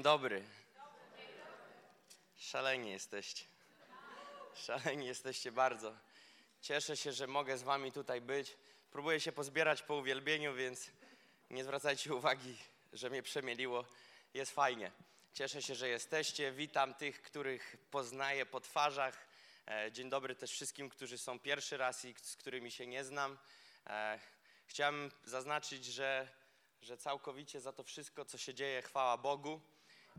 Dzień dobry. Szaleni jesteście. Szaleni jesteście bardzo. Cieszę się, że mogę z wami tutaj być. Próbuję się pozbierać po uwielbieniu, więc nie zwracajcie uwagi, że mnie przemieliło. Jest fajnie. Cieszę się, że jesteście. Witam tych, których poznaję po twarzach. E, dzień dobry też wszystkim, którzy są pierwszy raz i z którymi się nie znam. E, chciałem zaznaczyć, że, że całkowicie za to wszystko, co się dzieje, chwała Bogu.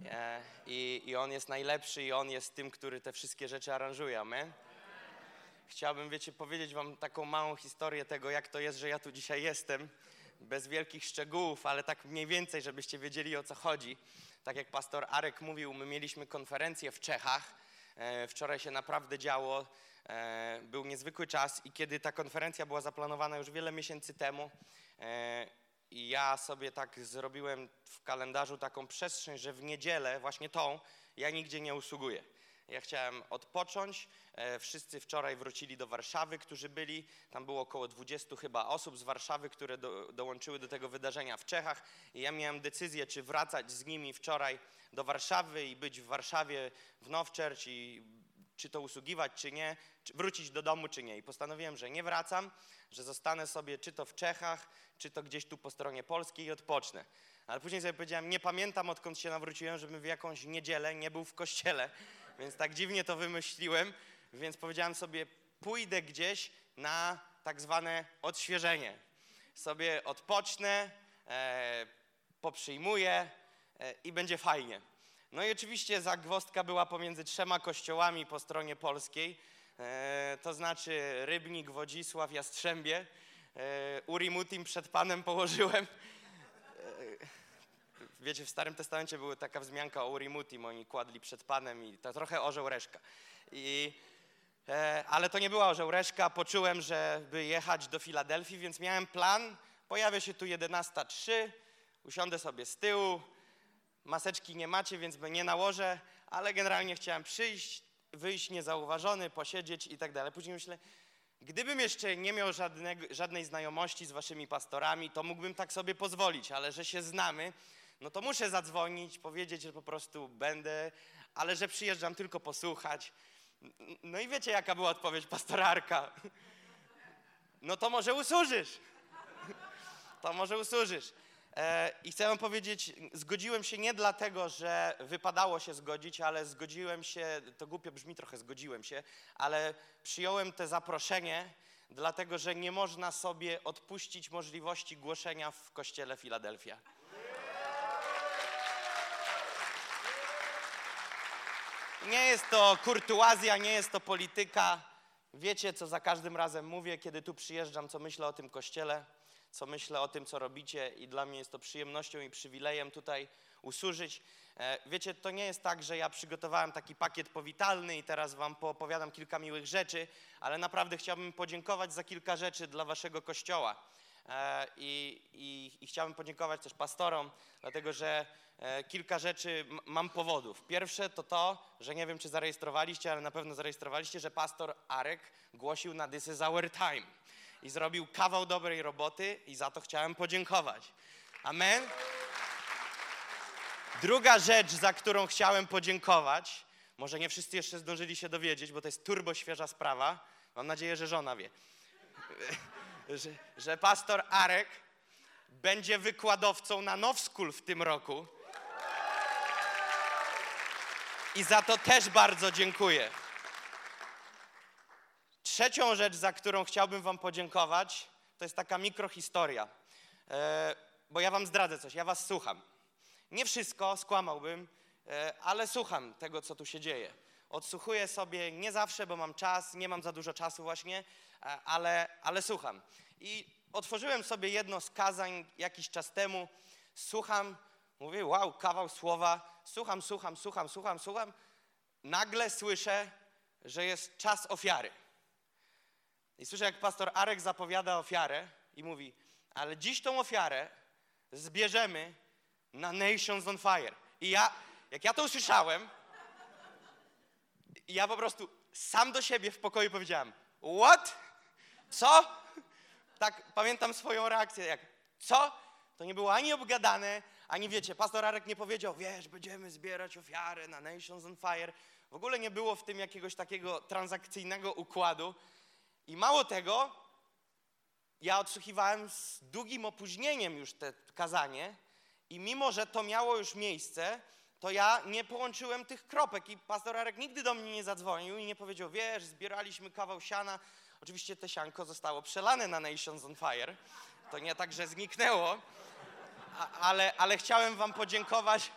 E, I, I On jest najlepszy i On jest tym, który te wszystkie rzeczy aranżuje. Amen. Chciałbym, wiecie, powiedzieć wam taką małą historię tego, jak to jest, że ja tu dzisiaj jestem. Bez wielkich szczegółów, ale tak mniej więcej, żebyście wiedzieli o co chodzi. Tak jak pastor Arek mówił, my mieliśmy konferencję w Czechach. E, wczoraj się naprawdę działo. E, był niezwykły czas i kiedy ta konferencja była zaplanowana już wiele miesięcy temu, i ja sobie tak zrobiłem w kalendarzu taką przestrzeń, że w niedzielę, właśnie tą, ja nigdzie nie usługuję. Ja chciałem odpocząć. E, wszyscy wczoraj wrócili do Warszawy, którzy byli. Tam było około 20 chyba osób z Warszawy, które do, dołączyły do tego wydarzenia w Czechach. I ja miałem decyzję, czy wracać z nimi wczoraj do Warszawy i być w Warszawie w Nowczerć i czy to usługiwać, czy nie, czy wrócić do domu, czy nie. I postanowiłem, że nie wracam, że zostanę sobie czy to w Czechach, czy to gdzieś tu po stronie polskiej i odpocznę. Ale później sobie powiedziałem, nie pamiętam odkąd się nawróciłem, żebym w jakąś niedzielę nie był w kościele, więc tak dziwnie to wymyśliłem, więc powiedziałem sobie, pójdę gdzieś na tak zwane odświeżenie. Sobie odpocznę, e, poprzyjmuję e, i będzie fajnie. No i oczywiście zagwostka była pomiędzy trzema kościołami po stronie polskiej, e, to znaczy Rybnik, Wodzisław, Jastrzębie. E, Urimutim przed Panem położyłem. E, wiecie, w Starym Testamencie była taka wzmianka o Urimutim, oni kładli przed Panem i to trochę orzeł reszka. I, e, ale to nie była orzeł reszka, poczułem, żeby jechać do Filadelfii, więc miałem plan, pojawia się tu 11.03, usiądę sobie z tyłu, maseczki nie macie, więc nie nałożę, ale generalnie chciałem przyjść, wyjść niezauważony, posiedzieć i tak dalej. Później myślę, Gdybym jeszcze nie miał żadnego, żadnej znajomości z waszymi pastorami, to mógłbym tak sobie pozwolić, ale że się znamy, no to muszę zadzwonić, powiedzieć, że po prostu będę, ale że przyjeżdżam tylko posłuchać. No i wiecie, jaka była odpowiedź pastorarka? No to może usłużysz. To może usłużysz. E, I chcę wam powiedzieć, zgodziłem się nie dlatego, że wypadało się zgodzić, ale zgodziłem się, to głupio brzmi trochę, zgodziłem się, ale przyjąłem to zaproszenie, dlatego że nie można sobie odpuścić możliwości głoszenia w kościele Filadelfia. Nie jest to kurtuazja, nie jest to polityka. Wiecie, co za każdym razem mówię, kiedy tu przyjeżdżam, co myślę o tym kościele co myślę o tym, co robicie i dla mnie jest to przyjemnością i przywilejem tutaj usłużyć. E, wiecie, to nie jest tak, że ja przygotowałem taki pakiet powitalny i teraz wam poopowiadam kilka miłych rzeczy, ale naprawdę chciałbym podziękować za kilka rzeczy dla waszego kościoła. E, I, i, i chciałbym podziękować też pastorom, dlatego że e, kilka rzeczy mam powodów. Pierwsze to to, że nie wiem, czy zarejestrowaliście, ale na pewno zarejestrowaliście, że pastor Arek głosił na This is our time i zrobił kawał dobrej roboty i za to chciałem podziękować. Amen. Druga rzecz, za którą chciałem podziękować, może nie wszyscy jeszcze zdążyli się dowiedzieć, bo to jest turbo świeża sprawa. Mam nadzieję, że żona wie. że, że pastor Arek będzie wykładowcą na Now School w tym roku. I za to też bardzo dziękuję. Trzecią rzecz, za którą chciałbym Wam podziękować, to jest taka mikrohistoria. E, bo ja Wam zdradzę coś, ja Was słucham. Nie wszystko, skłamałbym, e, ale słucham tego, co tu się dzieje. Odsłuchuję sobie nie zawsze, bo mam czas, nie mam za dużo czasu właśnie, e, ale, ale słucham. I otworzyłem sobie jedno z kazań jakiś czas temu. Słucham, Mówię, wow, kawał słowa, słucham, słucham, słucham, słucham, słucham. Nagle słyszę, że jest czas ofiary. I słyszę, jak pastor Arek zapowiada ofiarę i mówi, ale dziś tą ofiarę zbierzemy na Nations on Fire. I ja, jak ja to usłyszałem, ja po prostu sam do siebie w pokoju powiedziałem, what? Co? Tak pamiętam swoją reakcję, jak co? To nie było ani obgadane, ani wiecie, pastor Arek nie powiedział, wiesz, będziemy zbierać ofiary na Nations on Fire. W ogóle nie było w tym jakiegoś takiego transakcyjnego układu. I mało tego, ja odsłuchiwałem z długim opóźnieniem już te kazanie i mimo, że to miało już miejsce, to ja nie połączyłem tych kropek i pastor Arek nigdy do mnie nie zadzwonił i nie powiedział, wiesz, zbieraliśmy kawał siana. Oczywiście te sianko zostało przelane na Nations on Fire. To nie tak, że zniknęło, a, ale, ale chciałem wam podziękować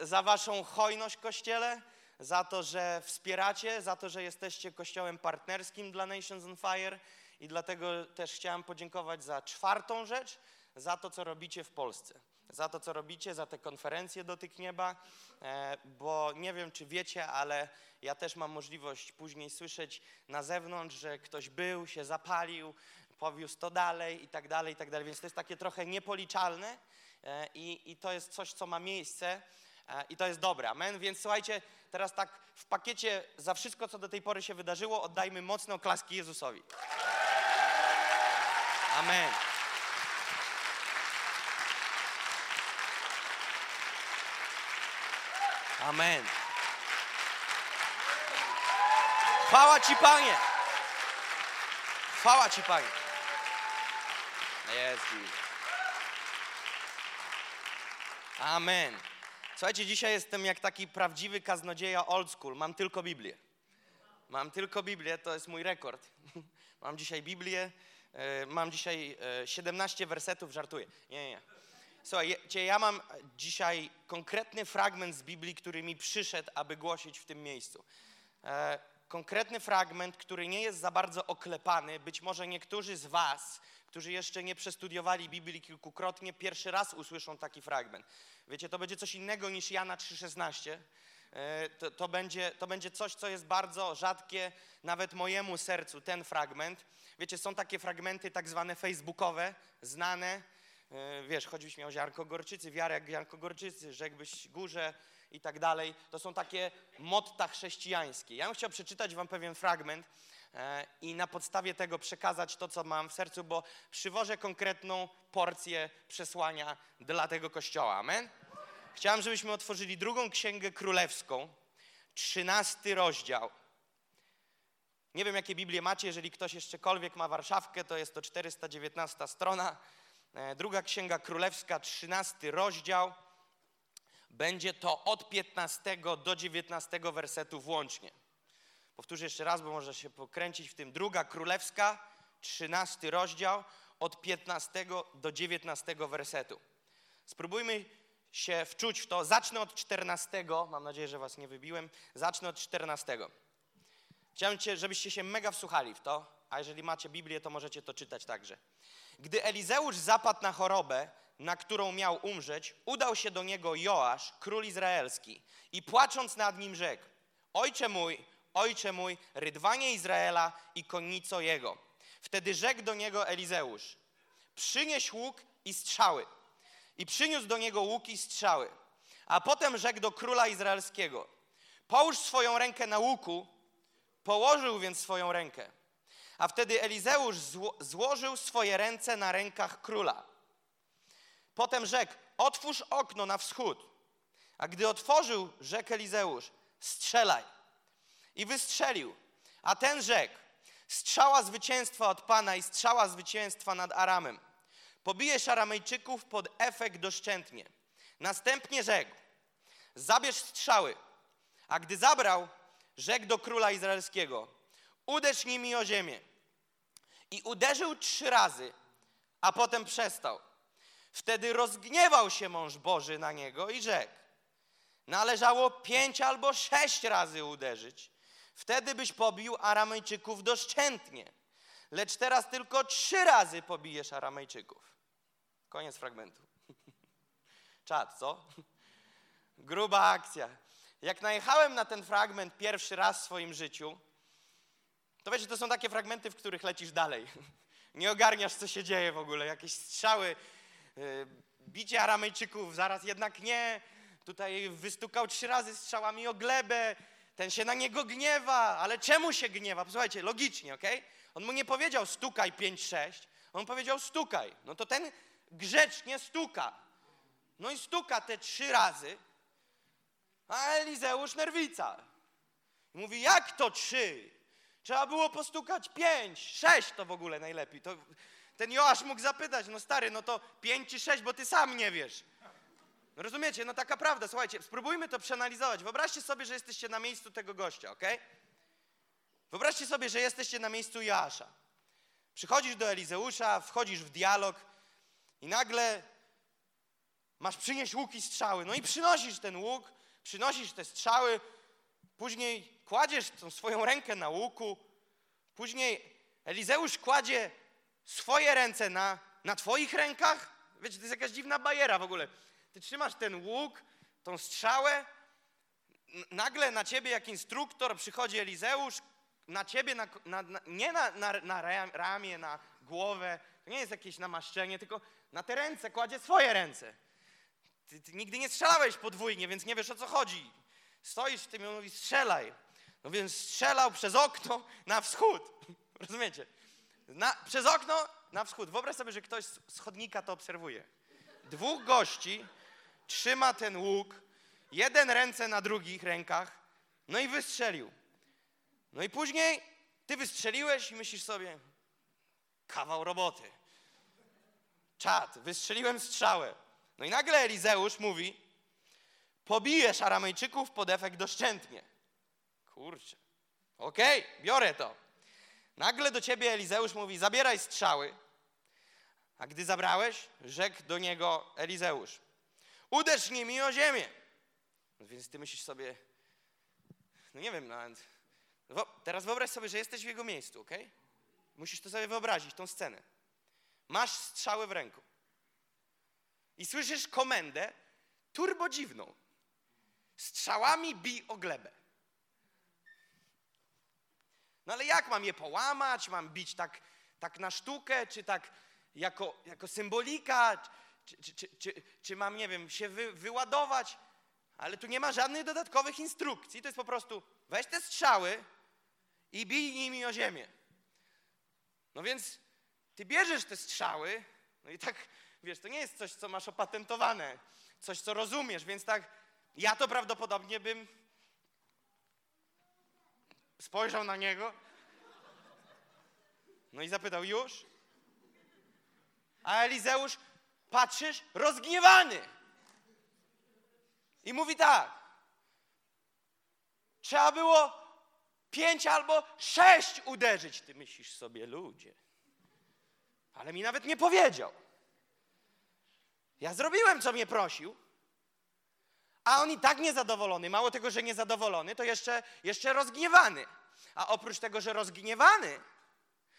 za waszą hojność Kościele, za to, że wspieracie, za to, że jesteście kościołem partnerskim dla Nations on Fire i dlatego też chciałem podziękować za czwartą rzecz, za to, co robicie w Polsce. Za to, co robicie, za te konferencje Dotyk Nieba, e, bo nie wiem, czy wiecie, ale ja też mam możliwość później słyszeć na zewnątrz, że ktoś był, się zapalił, powiózł to dalej i tak dalej, i tak dalej. Więc to jest takie trochę niepoliczalne e, i, i to jest coś, co ma miejsce e, i to jest dobre. Amen. Więc słuchajcie, teraz tak w pakiecie za wszystko, co do tej pory się wydarzyło, oddajmy mocne oklaski Jezusowi. Amen. Amen. Chwała Ci, Panie. Chwała Ci, Panie. Jest. Amen. Słuchajcie, dzisiaj jestem jak taki prawdziwy kaznodzieja old school. Mam tylko Biblię. Mam tylko Biblię, to jest mój rekord. Mam dzisiaj Biblię, e, mam dzisiaj e, 17 wersetów, żartuję. Nie, nie. Słuchajcie, ja mam dzisiaj konkretny fragment z Biblii, który mi przyszedł, aby głosić w tym miejscu. E, konkretny fragment, który nie jest za bardzo oklepany. Być może niektórzy z Was, którzy jeszcze nie przestudiowali Biblii kilkukrotnie, pierwszy raz usłyszą taki fragment. Wiecie, to będzie coś innego niż Jana 3,16. E, to, to, będzie, to będzie coś, co jest bardzo rzadkie nawet mojemu sercu, ten fragment. Wiecie, są takie fragmenty tak zwane facebookowe, znane. E, wiesz, choćbyś miał ziarnko gorczycy, wiarę jak ziarnko gorczycy, rzekłbyś górze i tak dalej. To są takie motta chrześcijańskie. Ja bym chciał przeczytać wam pewien fragment i na podstawie tego przekazać to, co mam w sercu, bo przywożę konkretną porcję przesłania dla tego kościoła. Amen? Chciałem, żebyśmy otworzyli drugą księgę królewską, trzynasty rozdział. Nie wiem, jakie Biblię macie, jeżeli ktoś jeszcze ma Warszawkę, to jest to 419 strona. E, druga księga królewska, trzynasty rozdział. Będzie to od 15 do 19 wersetu włącznie. Powtórzę jeszcze raz, bo może się pokręcić w tym. Druga królewska, trzynasty rozdział, od 15 do 19 wersetu. Spróbujmy się wczuć w to. Zacznę od 14. Mam nadzieję, że was nie wybiłem. Zacznę od 14. Chciałem, żebyście się mega wsłuchali w to, a jeżeli macie Biblię, to możecie to czytać także. Gdy Elizeusz zapadł na chorobę, na którą miał umrzeć, udał się do niego Joasz, król izraelski, i płacząc nad nim rzekł: Ojcze mój, ojcze mój, rydwanie Izraela i konnico jego. Wtedy rzekł do niego Elizeusz: Przynieś łuk i strzały. I przyniósł do niego łuk i strzały. A potem rzekł do króla izraelskiego: Połóż swoją rękę na łuku. Położył więc swoją rękę. A wtedy Elizeusz zło złożył swoje ręce na rękach króla. Potem rzekł: Otwórz okno na wschód. A gdy otworzył, rzekł Elizeusz: Strzelaj. I wystrzelił. A ten rzekł: Strzała zwycięstwa od Pana i strzała zwycięstwa nad Aramem. Pobijesz Aramejczyków pod efekt doszczętnie. Następnie rzekł: Zabierz strzały. A gdy zabrał, rzekł do króla izraelskiego: Uderz nimi o ziemię. I uderzył trzy razy, a potem przestał. Wtedy rozgniewał się mąż Boży na niego i rzekł: Należało pięć albo sześć razy uderzyć. Wtedy byś pobił Aramejczyków doszczętnie. Lecz teraz tylko trzy razy pobijesz Aramejczyków. Koniec fragmentu. Czad, co? Gruba akcja. Jak najechałem na ten fragment pierwszy raz w swoim życiu, to wiecie, to są takie fragmenty, w których lecisz dalej. Nie ogarniasz, co się dzieje w ogóle. Jakieś strzały, yy, bicie Aramejczyków, zaraz jednak nie. Tutaj wystukał trzy razy strzałami o glebę. Ten się na niego gniewa, ale czemu się gniewa? Posłuchajcie, logicznie, ok? On mu nie powiedział stukaj 5-6, on powiedział stukaj. No to ten grzecznie stuka. No i stuka te trzy razy, a Elizeusz nerwica. Mówi, jak to trzy? Trzeba było postukać pięć, sześć to w ogóle najlepiej. To ten Joasz mógł zapytać, no stary, no to pięć czy sześć, bo ty sam nie wiesz. Rozumiecie? No taka prawda, słuchajcie, spróbujmy to przeanalizować. Wyobraźcie sobie, że jesteście na miejscu tego gościa, ok? Wyobraźcie sobie, że jesteście na miejscu Joasza. Przychodzisz do Elizeusza, wchodzisz w dialog i nagle masz przynieść łuk i strzały. No i przynosisz ten łuk, przynosisz te strzały, później kładziesz tą swoją rękę na łuku, później Elizeusz kładzie swoje ręce na, na twoich rękach. Wiecie, to jest jakaś dziwna bajera w ogóle. Ty trzymasz ten łuk, tą strzałę, nagle na ciebie jak instruktor przychodzi Elizeusz, na ciebie, na, na, na, nie na, na, ramię, na głowę, to nie jest jakieś namaszczenie, tylko na te ręce kładzie swoje ręce. Ty, ty nigdy nie strzelałeś podwójnie, więc nie wiesz o co chodzi. Stoisz w tym i on mówi strzelaj. No więc strzelał przez okno na wschód. Rozumiecie? Na, przez okno na wschód. Wyobraź sobie, że ktoś z chodnika to obserwuje. Dwóch gości trzyma ten łuk, jeden ręce na drugich rękach, no i wystrzelił. No i później ty wystrzeliłeś i myślisz sobie, kawał roboty. Czad, wystrzeliłem strzałę. No i nagle Elizeusz mówi, pobijesz Aramejczyków pod efekt doszczętnie. Kurczę, okej, okay, biorę to. Nagle do ciebie Elizeusz mówi, zabieraj strzały. A gdy zabrałeś, rzekł do niego Elizeusz, uderz nimi o ziemię. No więc ty myślisz sobie, no nie wiem, nawet Teraz wyobraź sobie, że jesteś w jego miejscu, ok? Musisz to sobie wyobrazić, tą scenę. Masz strzałę w ręku. I słyszysz komendę turbo dziwną. Strzałami bij o glebę. No ale jak mam je połamać? Mam bić tak, tak na sztukę, czy tak jako, jako symbolika? Czy, czy, czy, czy, mam, nie wiem, się wy, wyładować? Ale tu nie ma żadnych dodatkowych instrukcji. To jest po prostu weź te strzały, i bij nimi o ziemię. No więc ty bierzesz te strzały, no i tak, wiesz, to nie jest coś, co masz opatentowane, coś, co rozumiesz, więc tak, ja to prawdopodobnie bym spojrzał na niego, no i zapytał, już? A Elizeusz, patrzysz, rozgniewany. I mówi tak, trzeba było pięć albo sześć uderzyć. Ty myślisz sobie, ludzie. Ale mi nawet nie powiedział. Ja zrobiłem, co mnie prosił, a on i tak niezadowolony. Mało tego, że niezadowolony, to jeszcze, jeszcze rozgniewany. A oprócz tego, że rozgniewany,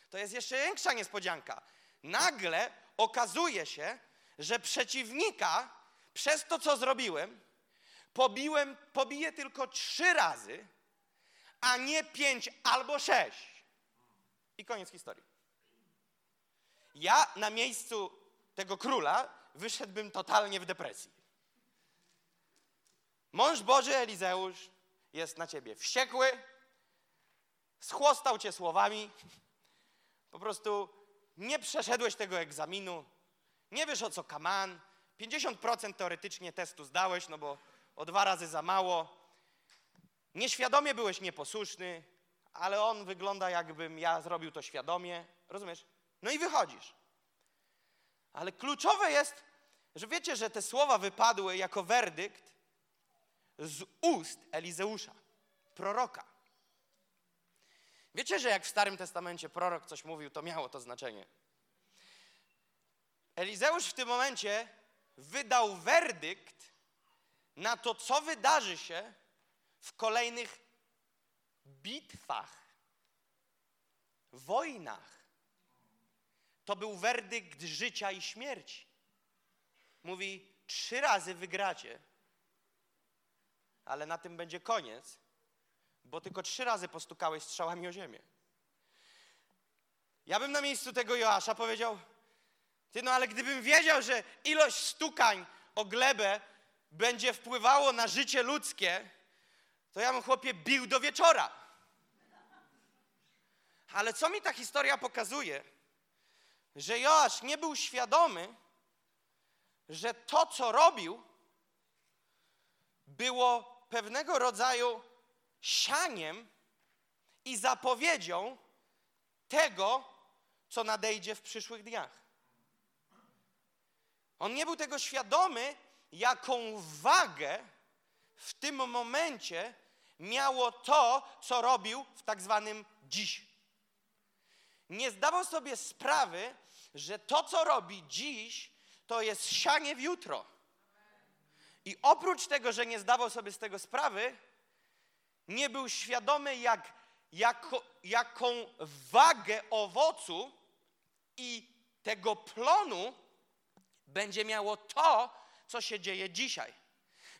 to jest jeszcze większa niespodzianka. Nagle okazuje się, że przeciwnika przez to, co zrobiłem, pobiłem, pobiję tylko trzy razy, a nie pięć albo sześć. I koniec historii. Ja na miejscu tego króla wyszedłbym totalnie w depresji. Mąż Boży Elizeusz jest na ciebie wściekły, schłostał cię słowami, po prostu nie przeszedłeś tego egzaminu, nie wiesz o co kaman, 50% teoretycznie testu zdałeś, no bo o dwa razy za mało, Nieświadomie byłeś nieposłuszny, ale on wygląda jakbym ja zrobił to świadomie. Rozumiesz? No i wychodzisz. Ale kluczowe jest, że wiecie, że te słowa wypadły jako werdykt z ust Elizeusza, proroka. Wiecie, że jak w Starym Testamencie prorok coś mówił, to miało to znaczenie. Elizeusz w tym momencie wydał werdykt na to, co wydarzy się, w kolejnych bitwach, wojnach. To był werdykt życia i śmierci. Mówi: trzy razy wygracie, ale na tym będzie koniec, bo tylko trzy razy postukałeś strzałami o ziemię. Ja bym na miejscu tego Joasza powiedział, ty no ale gdybym wiedział, że ilość stukań o glebę będzie wpływało na życie ludzkie, to ja bym chłopie bił do wieczora. Ale co mi ta historia pokazuje? Że Joasz nie był świadomy, że to, co robił, było pewnego rodzaju sianiem i zapowiedzią tego, co nadejdzie w przyszłych dniach. On nie był tego świadomy, jaką wagę w tym momencie miało to, co robił w tak zwanym dziś. Nie zdawał sobie sprawy, że to, co robi dziś, to jest sianie w jutro. I oprócz tego, że nie zdawał sobie z tego sprawy, nie był świadomy, jak, jako, jaką wagę owocu i tego plonu będzie miało to, co się dzieje dzisiaj.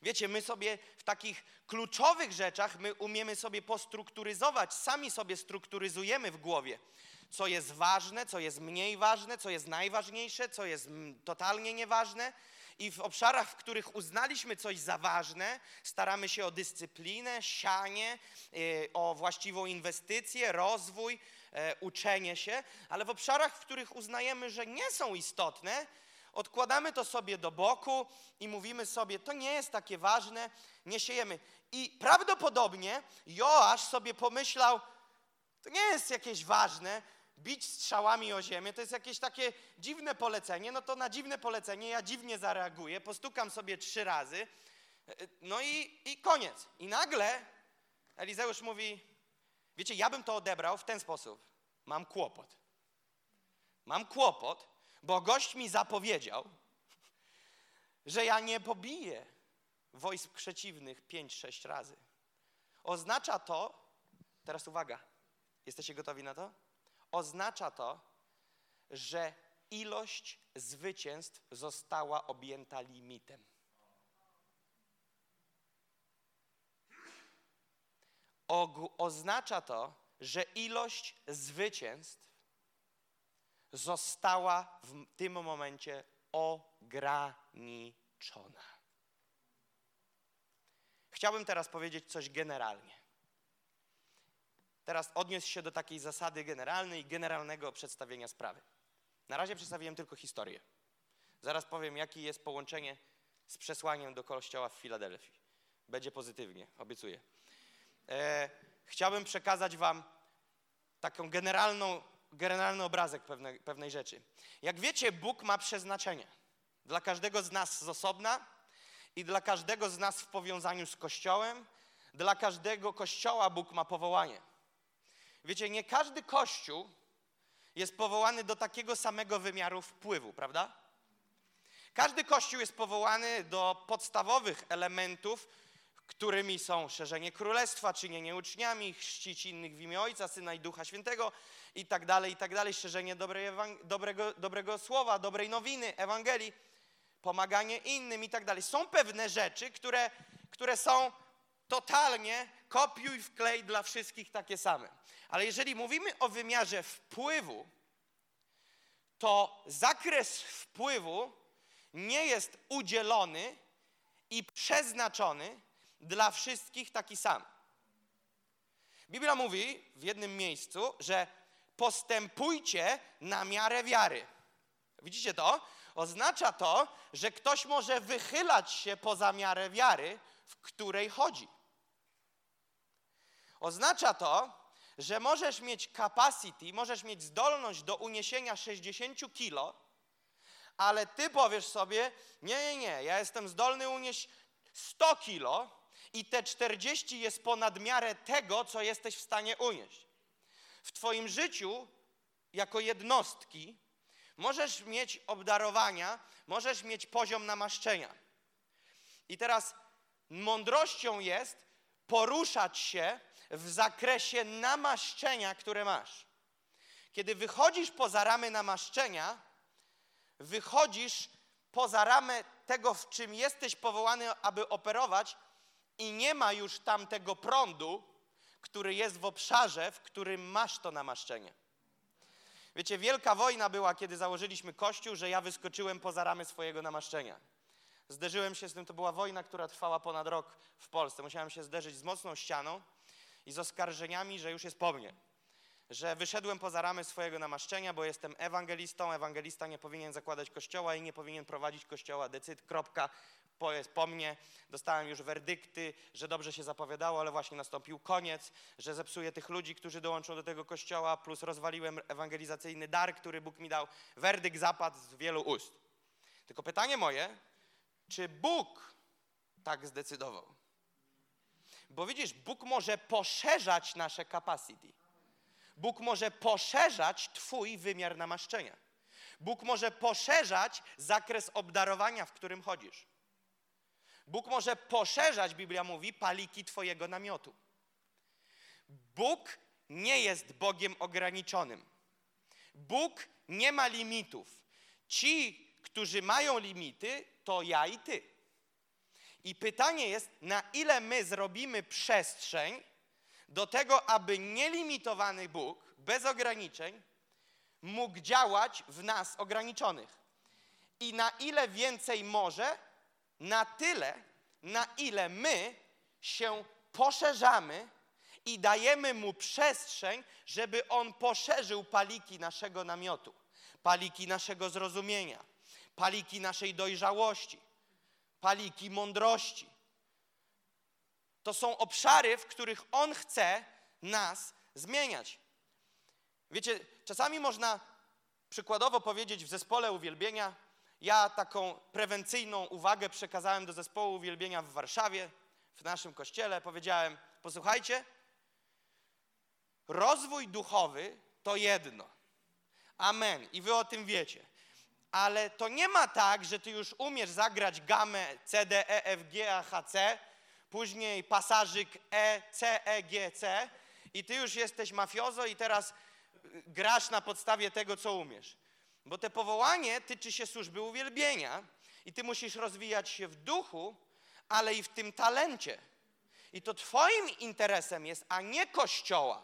Wiecie, my sobie w takich kluczowych rzeczach, my umiemy sobie postrukturyzować, sami sobie strukturyzujemy w głowie, co jest ważne, co jest mniej ważne, co jest najważniejsze, co jest totalnie nieważne. I w obszarach, w których uznaliśmy coś za ważne, staramy się o dyscyplinę, sianie, yy, o właściwą inwestycję, rozwój, yy, uczenie się, ale w obszarach, w których uznajemy, że nie są istotne, odkładamy to sobie do boku i mówimy sobie, to nie jest takie ważne, nie siejemy. I prawdopodobnie Joasz sobie pomyślał, to nie jest jakieś ważne, bić strzałami o ziemię, to jest jakieś takie dziwne polecenie, no to na dziwne polecenie ja dziwnie zareaguję, postukam sobie trzy razy, no i, i koniec. I nagle Elizeusz mówi, wiecie, ja bym to odebrał w ten sposób. Mam kłopot. Mam kłopot, bo gość mi zapowiedział, że ja nie pobiję wojsk przeciwnych pięć, sześć razy. Oznacza to, teraz uwaga, jesteście gotowi na to? Oznacza to, że ilość zwycięstw została objęta limitem. Oznacza to, że ilość zwycięstw została w tym momencie ograniczona. Chciałbym teraz powiedzieć coś generalnie. Teraz odniósł się do takiej zasady generalnej, generalnego przedstawienia sprawy. Na razie przedstawiłem tylko historię. Zaraz powiem, jakie jest połączenie z przesłaniem do kościoła w Filadelfii. Będzie pozytywnie, obiecuję. E, chciałbym przekazać Wam taką generalną generalny obrazek pewnej, pewnej rzeczy. Jak wiecie, Bóg ma przeznaczenie dla każdego z nas z osobna i dla każdego z nas w powiązaniu z Kościołem. Dla każdego Kościoła Bóg ma powołanie. Wiecie, nie każdy Kościół jest powołany do takiego samego wymiaru wpływu, prawda? Każdy Kościół jest powołany do podstawowych elementów, którymi są szerzenie królestwa, czynienie uczniami, chrzcić innych w imię Ojca, Syna i Ducha Świętego i tak dalej, i tak dalej, szerzenie dobrej dobrego, dobrego słowa, dobrej nowiny, Ewangelii, pomaganie innym i tak dalej. Są pewne rzeczy, które, które są totalnie kopiuj wklej dla wszystkich takie same. Ale jeżeli mówimy o wymiarze wpływu, to zakres wpływu nie jest udzielony i przeznaczony dla wszystkich taki sam. Biblia mówi w jednym miejscu, że postępujcie na miarę wiary. Widzicie to? Oznacza to, że ktoś może wychylać się poza miarę wiary, w której chodzi. Oznacza to, że możesz mieć capacity, możesz mieć zdolność do uniesienia 60 kilo, ale ty powiesz sobie, nie, nie, nie, ja jestem zdolny unieść 100 kilo i te 40 jest ponad miarę tego, co jesteś w stanie unieść. W twoim życiu, jako jednostki, możesz mieć obdarowania, możesz mieć poziom namaszczenia. I teraz mądrością jest poruszać się w zakresie namaszczenia, które masz. Kiedy wychodzisz poza ramy namaszczenia, wychodzisz poza ramę tego, w czym jesteś powołany, aby operować, i nie ma już tam tego prądu, który jest w obszarze, w którym masz to namaszczenie. Wiecie, wielka wojna była, kiedy założyliśmy kościół, że ja wyskoczyłem poza ramy swojego namaszczenia. Zderzyłem się z tym, to była wojna, która trwała ponad rok w Polsce. Musiałem się zderzyć z mocną ścianą i z oskarżeniami, że już jest po mnie. Że wyszedłem poza ramy swojego namaszczenia, bo jestem ewangelistą. Ewangelista nie powinien zakładać kościoła i nie powinien prowadzić kościoła. Decyd, kropka, po, po mnie. Dostałem już werdykty, że dobrze się zapowiadało, ale właśnie nastąpił koniec, że zepsuję tych ludzi, którzy dołączą do tego kościoła, plus rozwaliłem ewangelizacyjny dar, który Bóg mi dał. Werdykt zapadł z wielu ust. Tylko pytanie moje, czy Bóg tak zdecydował? Bo widzisz, Bóg może poszerzać nasze capacity. Bóg może poszerzać Twój wymiar namaszczenia. Bóg może poszerzać zakres obdarowania, w którym chodzisz. Bóg może poszerzać, Biblia mówi, paliki Twojego namiotu. Bóg nie jest Bogiem ograniczonym. Bóg nie ma limitów. Ci, którzy mają limity, to ja i Ty. I pytanie jest, na ile my zrobimy przestrzeń do tego, aby nielimitowany Bóg, bez ograniczeń, mógł działać w nas ograniczonych. I na ile więcej może, na tyle, na ile my się poszerzamy i dajemy mu przestrzeń, żeby on poszerzył paliki naszego namiotu, paliki naszego zrozumienia, paliki naszej dojrzałości, paliki mądrości. To są obszary, w których on chce nas zmieniać. Wiecie, czasami można przykładowo powiedzieć w zespole uwielbienia, ja taką prewencyjną uwagę przekazałem do zespołu uwielbienia w Warszawie, w naszym kościele. Powiedziałem: Posłuchajcie, rozwój duchowy to jedno. Amen. I wy o tym wiecie. Ale to nie ma tak, że ty już umiesz zagrać gamę C, D, E, F, G, A, H, C, później pasażyk E, C, E, G, C i ty już jesteś mafiozo i teraz grasz na podstawie tego, co umiesz. Bo te powołanie tyczy się służby uwielbienia i ty musisz rozwijać się w duchu, ale i w tym talencie. I to twoim interesem jest, a nie kościoła,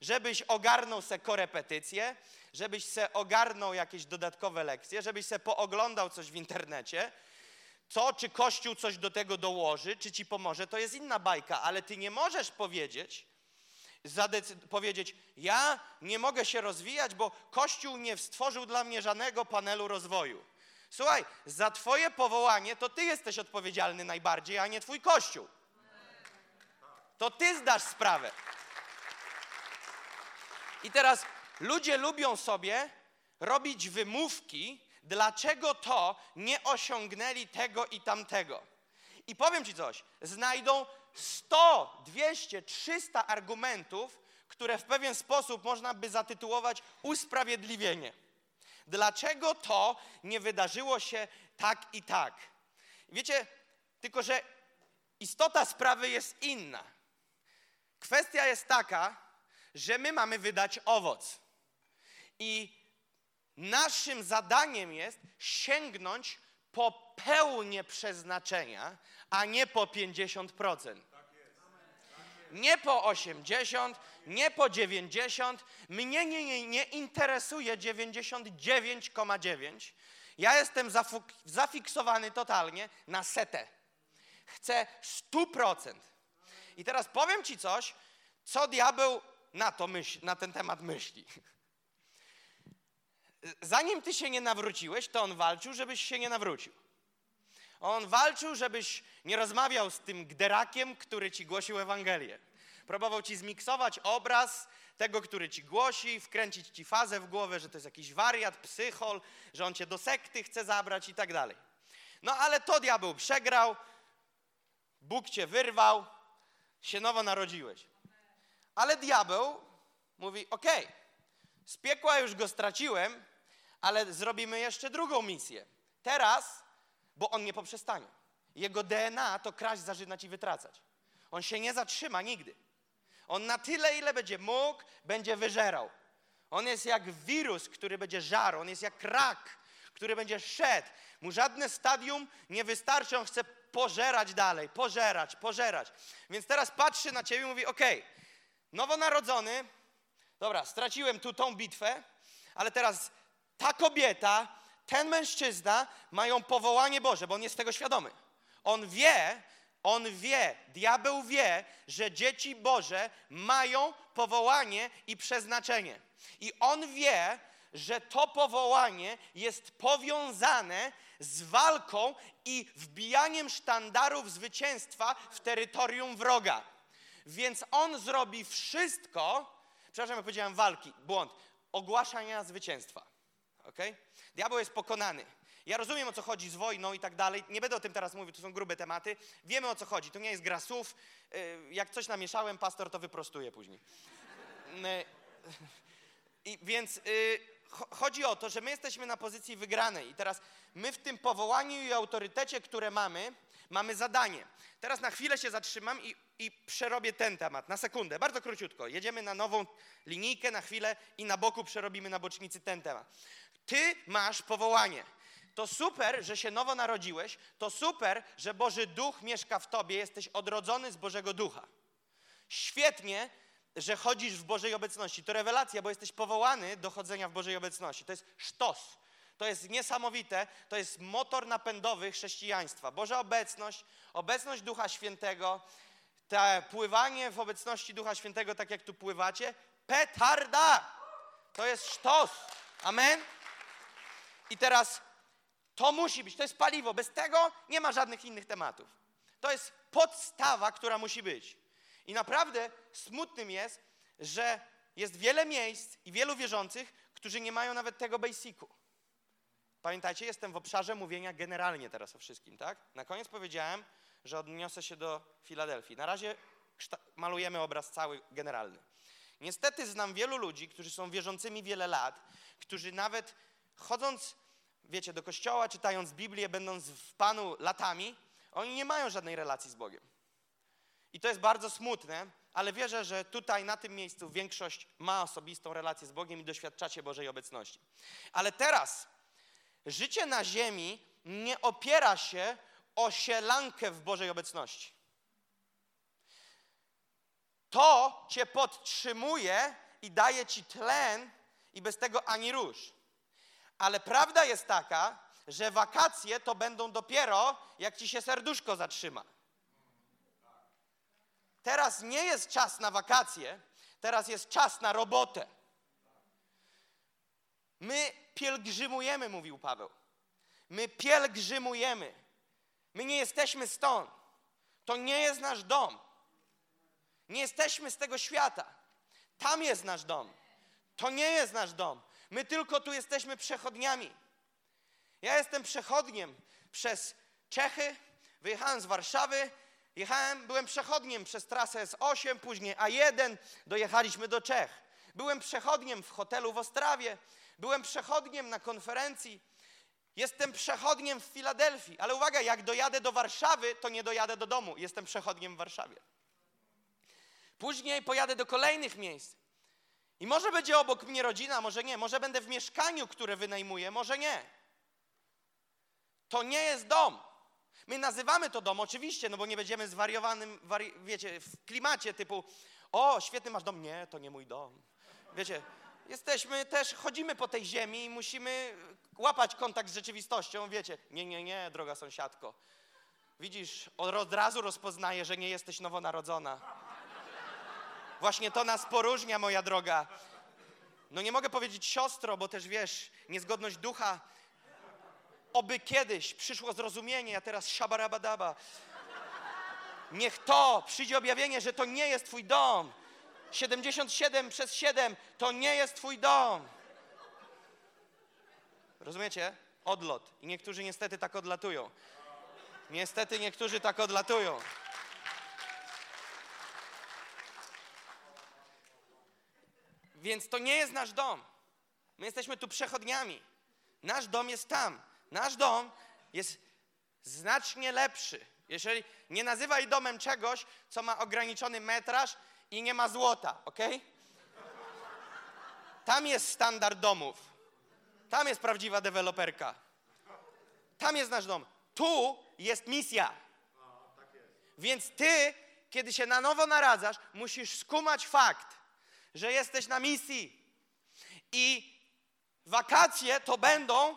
żebyś ogarnął se korepetycje, żebyś se ogarnął jakieś dodatkowe lekcje, żebyś se pooglądał coś w internecie, co, czy Kościół coś do tego dołoży, czy ci pomoże, to jest inna bajka, ale ty nie możesz powiedzieć, powiedzieć, ja nie mogę się rozwijać, bo Kościół nie stworzył dla mnie żadnego panelu rozwoju. Słuchaj, za Twoje powołanie to Ty jesteś odpowiedzialny najbardziej, a nie Twój Kościół. To Ty zdasz sprawę. I teraz ludzie lubią sobie robić wymówki, dlaczego to nie osiągnęli tego i tamtego. I powiem Ci coś, znajdą 100, 200, 300 argumentów, które w pewien sposób można by zatytułować usprawiedliwienie. Dlaczego to nie wydarzyło się tak i tak? Wiecie, tylko że istota sprawy jest inna. Kwestia jest taka, że my mamy wydać owoc. I naszym zadaniem jest sięgnąć po pełnię przeznaczenia, a nie po 50%. Nie po 80, nie po 90. Mnie nie, nie, nie interesuje 99,9. Ja jestem zafiksowany totalnie na setę. Chcę 100%. I teraz powiem Ci coś, co diabeł na, to myśl, na ten temat myśli. Zanim Ty się nie nawróciłeś, to on walczył, żebyś się nie nawrócił. On walczył, żebyś nie rozmawiał z tym gderakiem, który ci głosił Ewangelię. Próbował ci zmiksować obraz tego, który ci głosi, wkręcić ci fazę w głowę, że to jest jakiś wariat, psychol, że on cię do sekty chce zabrać i tak dalej. No ale to diabeł przegrał, Bóg cię wyrwał, się nowo narodziłeś. Ale diabeł mówi: OK, z piekła już go straciłem, ale zrobimy jeszcze drugą misję. Teraz bo on nie poprzestanie. Jego DNA to kraść, zażynać i wytracać. On się nie zatrzyma nigdy. On na tyle, ile będzie mógł, będzie wyżerał. On jest jak wirus, który będzie żarł. On jest jak rak, który będzie szedł. Mu żadne stadium nie wystarczy, on chce pożerać dalej, pożerać, pożerać. Więc teraz patrzy na ciebie i mówi, okej, nowonarodzony, dobra, straciłem tu tą bitwę, ale teraz ta kobieta, ten mężczyzna mają powołanie Boże, bo on jest tego świadomy. On wie, on wie, diabeł wie, że dzieci Boże mają powołanie i przeznaczenie. I on wie, że to powołanie jest powiązane z walką i wbijaniem sztandarów zwycięstwa w terytorium wroga. Więc on zrobi wszystko, przepraszam, ja powiedziałem walki, błąd, ogłaszania zwycięstwa. Ok? Diabeł jest pokonany. Ja rozumiem o co chodzi z wojną i tak dalej. Nie będę o tym teraz mówił, to są grube tematy. Wiemy o co chodzi. To nie jest gra słów. Y, Jak coś namieszałem, pastor to wyprostuje później. Y, I więc y, cho- chodzi o to, że my jesteśmy na pozycji wygranej. I teraz my w tym powołaniu i autorytecie, które mamy, mamy zadanie. Teraz na chwilę się zatrzymam i, i przerobię ten temat. Na sekundę, bardzo króciutko. Jedziemy na nową linijkę na chwilę i na boku przerobimy na bocznicy ten temat. Ty masz powołanie. To super, że się nowo narodziłeś. To super, że Boży Duch mieszka w tobie. Jesteś odrodzony z Bożego Ducha. Świetnie, że chodzisz w Bożej obecności. To rewelacja, bo jesteś powołany do chodzenia w Bożej obecności. To jest sztos. To jest niesamowite. To jest motor napędowy chrześcijaństwa. Boża obecność, obecność Ducha Świętego, te pływanie w obecności Ducha Świętego, tak jak tu pływacie, petarda! To jest sztos. Amen? I teraz to musi być, to jest paliwo. Bez tego nie ma żadnych innych tematów. To jest podstawa, która musi być. I naprawdę smutnym jest, że jest wiele miejsc i wielu wierzących, którzy nie mają nawet tego basicu. Pamiętajcie, jestem w obszarze mówienia generalnie teraz o wszystkim, tak? Na koniec powiedziałem, że odniosę się do Filadelfii. Na razie malujemy obraz cały generalny. Niestety znam wielu ludzi, którzy są wierzącymi wiele lat, którzy nawet chodząc, wiecie, do kościoła, czytając Biblię, będąc w Panu latami, oni nie mają żadnej relacji z Bogiem. I to jest bardzo smutne, ale wierzę, że tutaj na tym miejscu większość ma osobistą relację z Bogiem i doświadczacie Bożej obecności. Ale teraz życie na ziemi nie opiera się o sielankę w Bożej obecności. To cię podtrzymuje i daje ci tlen i bez tego ani rusz. Ale prawda jest taka, że wakacje to będą dopiero, jak ci się serduszko zatrzyma. Teraz nie jest czas na wakacje, teraz jest czas na robotę. My pielgrzymujemy, mówił Paweł. My pielgrzymujemy. My nie jesteśmy stąd. To nie jest nasz dom. Nie jesteśmy z tego świata. Tam jest nasz dom. To nie jest nasz dom. My tylko tu jesteśmy przechodniami. Ja jestem przechodniem przez Czechy, wyjechałem z Warszawy, jechałem, byłem przechodniem przez trasę S8, później A1, dojechaliśmy do Czech. Byłem przechodniem w hotelu w Ostrawie, byłem przechodniem na konferencji, jestem przechodniem w Filadelfii. Ale uwaga, jak dojadę do Warszawy, to nie dojadę do domu, jestem przechodniem w Warszawie. Później pojadę do kolejnych miejsc. I może będzie obok mnie rodzina, może nie. Może będę w mieszkaniu, które wynajmuję, może nie. To nie jest dom. My nazywamy to dom, oczywiście, no bo nie będziemy zwariowanym, wari- wiecie, w klimacie typu o, świetny masz dom. Nie, to nie mój dom. Wiecie, jesteśmy też, chodzimy po tej ziemi i musimy łapać kontakt z rzeczywistością, wiecie. Nie, nie, nie, droga sąsiadko. Widzisz, od razu rozpoznaję, że nie jesteś nowonarodzona. Właśnie to nas poróżnia, moja droga. No nie mogę powiedzieć siostro, bo też wiesz, niezgodność ducha. Oby kiedyś przyszło zrozumienie, a teraz szabarabadaba. Niech to przyjdzie objawienie, że to nie jest twój dom. 77 przez 7 to nie jest twój dom. Rozumiecie? Odlot. I niektórzy niestety tak odlatują. Niestety niektórzy tak odlatują. Więc to nie jest nasz dom. My jesteśmy tu przechodniami. Nasz dom jest tam. Nasz dom jest znacznie lepszy. Jeżeli nie nazywaj domem czegoś, co ma ograniczony metraż i nie ma złota, ok? Tam jest standard domów. Tam jest prawdziwa deweloperka. Tam jest nasz dom. Tu jest misja. Więc ty, kiedy się na nowo naradzasz, musisz skumać fakt, że jesteś na misji. I wakacje to będą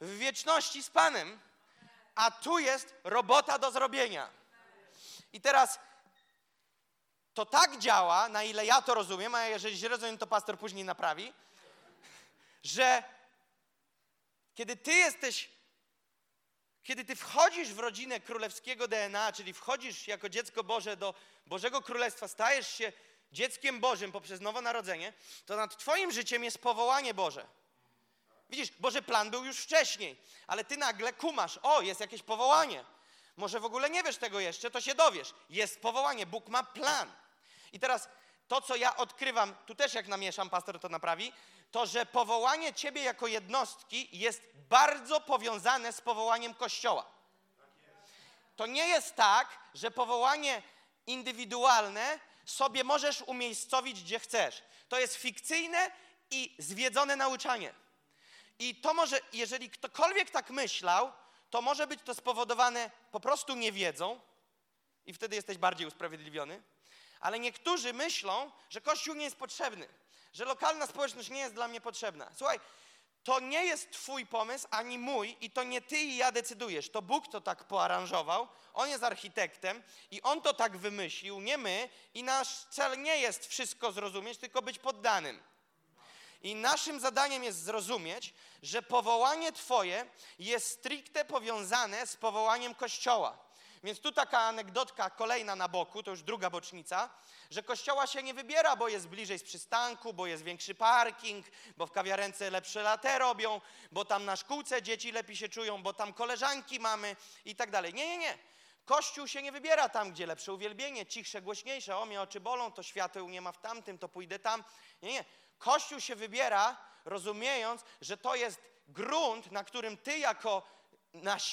w wieczności z Panem, a tu jest robota do zrobienia. I teraz to tak działa, na ile ja to rozumiem, a jeżeli źle rozumiem, to pastor później naprawi, że kiedy ty jesteś, kiedy ty wchodzisz w rodzinę królewskiego DNA, czyli wchodzisz jako dziecko Boże do Bożego Królestwa, stajesz się dzieckiem Bożym poprzez nowonarodzenie, to nad twoim życiem jest powołanie Boże. Widzisz, Boży plan był już wcześniej, ale ty nagle kumasz, o, jest jakieś powołanie. Może w ogóle nie wiesz tego jeszcze, to się dowiesz. Jest powołanie, Bóg ma plan. I teraz to, co ja odkrywam, tu też jak namieszam, pastor to naprawi, to, że powołanie ciebie jako jednostki jest bardzo powiązane z powołaniem Kościoła. To nie jest tak, że powołanie indywidualne sobie możesz umiejscowić, gdzie chcesz. To jest fikcyjne i zwiedzone nauczanie. I to może, jeżeli ktokolwiek tak myślał, to może być to spowodowane po prostu niewiedzą i wtedy jesteś bardziej usprawiedliwiony. Ale niektórzy myślą, że Kościół nie jest potrzebny, że lokalna społeczność nie jest dla mnie potrzebna. Słuchaj, to nie jest Twój pomysł ani mój, i to nie Ty i ja decydujesz. To Bóg to tak poaranżował, On jest architektem i On to tak wymyślił, nie my, i nasz cel nie jest wszystko zrozumieć, tylko być poddanym. I naszym zadaniem jest zrozumieć, że powołanie Twoje jest stricte powiązane z powołaniem Kościoła. Więc tu taka anegdotka kolejna na boku, to już druga bocznica, że kościoła się nie wybiera, bo jest bliżej z przystanku, bo jest większy parking, bo w kawiarence lepsze latę robią, bo tam na szkółce dzieci lepiej się czują, bo tam koleżanki mamy i tak dalej. Nie, nie, nie. Kościół się nie wybiera tam, gdzie lepsze uwielbienie, cichsze, głośniejsze. O, mnie oczy bolą, to świateł nie ma w tamtym, to pójdę tam. Nie, nie. Kościół się wybiera, rozumiejąc, że to jest grunt, na którym ty jako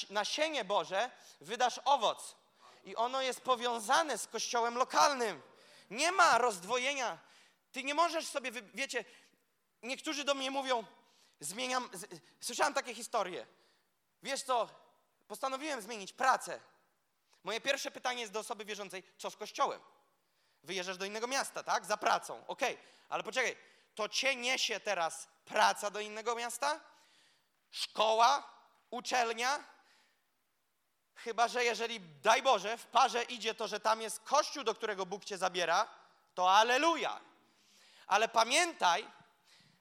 nasienie Boże wydasz owoc. I ono jest powiązane z kościołem lokalnym. Nie ma rozdwojenia. Ty nie możesz sobie, wiecie, niektórzy do mnie mówią, zmieniam, słyszałem takie historie. Wiesz co, postanowiłem zmienić pracę. Moje pierwsze pytanie jest do osoby wierzącej, co z kościołem? Wyjeżdżasz do innego miasta, tak? Za pracą. Okej, okay. ale poczekaj, to cię niesie teraz praca do innego miasta? Szkoła? Uczelnia? Chyba, że jeżeli, daj Boże, w parze idzie to, że tam jest kościół, do którego Bóg cię zabiera, to aleluja. Ale pamiętaj,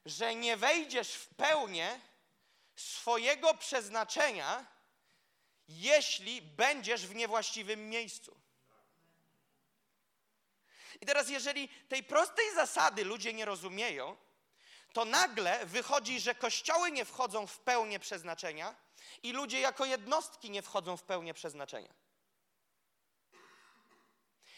że nie wejdziesz w pełnię swojego przeznaczenia, jeśli będziesz w niewłaściwym miejscu. I teraz, jeżeli tej prostej zasady ludzie nie rozumieją, to nagle wychodzi, że kościoły nie wchodzą w pełnię przeznaczenia i ludzie jako jednostki nie wchodzą w pełnię przeznaczenia.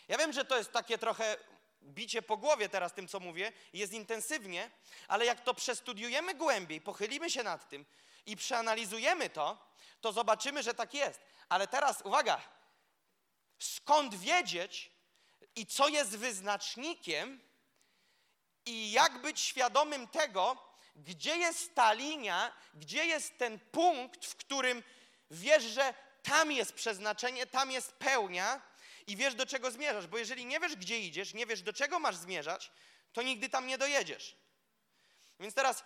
Ja wiem, że to jest takie trochę bicie po głowie teraz tym, co mówię, jest intensywnie, ale jak to przestudiujemy głębiej, pochylimy się nad tym i przeanalizujemy to, to zobaczymy, że tak jest. Ale teraz uwaga, skąd wiedzieć i co jest wyznacznikiem i jak być świadomym tego, gdzie jest ta linia, gdzie jest ten punkt, w którym wiesz, że tam jest przeznaczenie, tam jest pełnia i wiesz, do czego zmierzasz. Bo jeżeli nie wiesz, gdzie idziesz, nie wiesz, do czego masz zmierzać, to nigdy tam nie dojedziesz. Więc teraz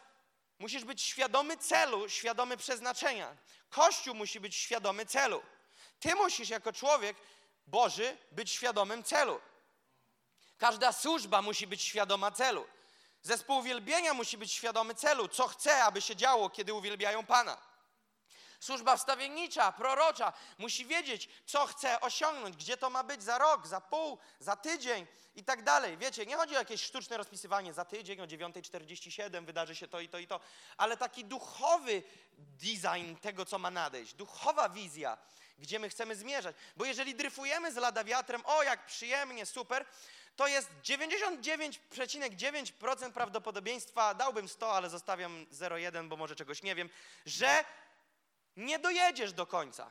musisz być świadomy celu, świadomy przeznaczenia. Kościół musi być świadomy celu. Ty musisz jako człowiek Boży być świadomym celu. Każda służba musi być świadoma celu. Zespół uwielbienia musi być świadomy celu, co chce, aby się działo, kiedy uwielbiają Pana. Służba wstawiennicza, prorocza musi wiedzieć, co chce osiągnąć, gdzie to ma być za rok, za pół, za tydzień i tak dalej. Wiecie, nie chodzi o jakieś sztuczne rozpisywanie za tydzień o 9.47 wydarzy się to i to i to, ale taki duchowy design tego, co ma nadejść, duchowa wizja, gdzie my chcemy zmierzać. Bo jeżeli dryfujemy z lada wiatrem, o jak przyjemnie, super, to jest 99,9% prawdopodobieństwa, dałbym 100, ale zostawiam 0,1, bo może czegoś nie wiem, że nie dojedziesz do końca.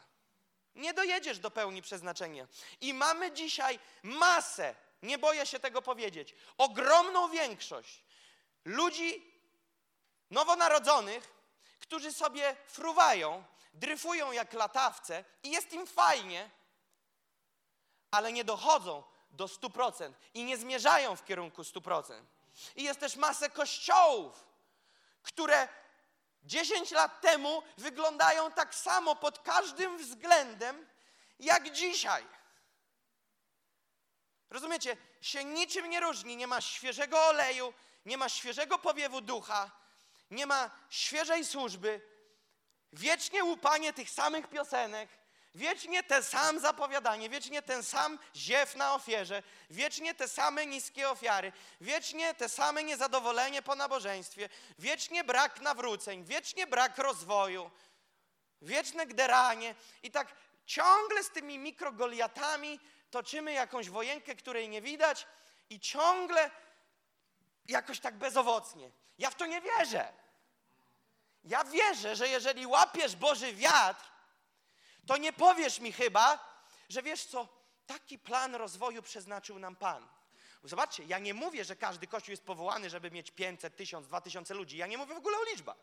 Nie dojedziesz do pełni przeznaczenia. I mamy dzisiaj masę, nie boję się tego powiedzieć, ogromną większość ludzi nowonarodzonych, którzy sobie fruwają dryfują jak latawce i jest im fajnie, ale nie dochodzą do 100% i nie zmierzają w kierunku 100%. I jest też masę kościołów, które 10 lat temu wyglądają tak samo pod każdym względem jak dzisiaj. Rozumiecie? Się niczym nie różni. Nie ma świeżego oleju, nie ma świeżego powiewu ducha, nie ma świeżej służby. Wiecznie łupanie tych samych piosenek, wiecznie te sam zapowiadanie, wiecznie ten sam ziew na ofierze, wiecznie te same niskie ofiary, wiecznie te same niezadowolenie po nabożeństwie, wiecznie brak nawróceń, wiecznie brak rozwoju, wieczne gderanie i tak ciągle z tymi mikrogoliatami toczymy jakąś wojenkę, której nie widać i ciągle jakoś tak bezowocnie. Ja w to nie wierzę. Ja wierzę, że jeżeli łapiesz Boży wiatr, to nie powiesz mi chyba, że wiesz co, taki plan rozwoju przeznaczył nam Pan. Zobaczcie, ja nie mówię, że każdy kościół jest powołany, żeby mieć 500, 1000, 2000 ludzi. Ja nie mówię w ogóle o liczbach.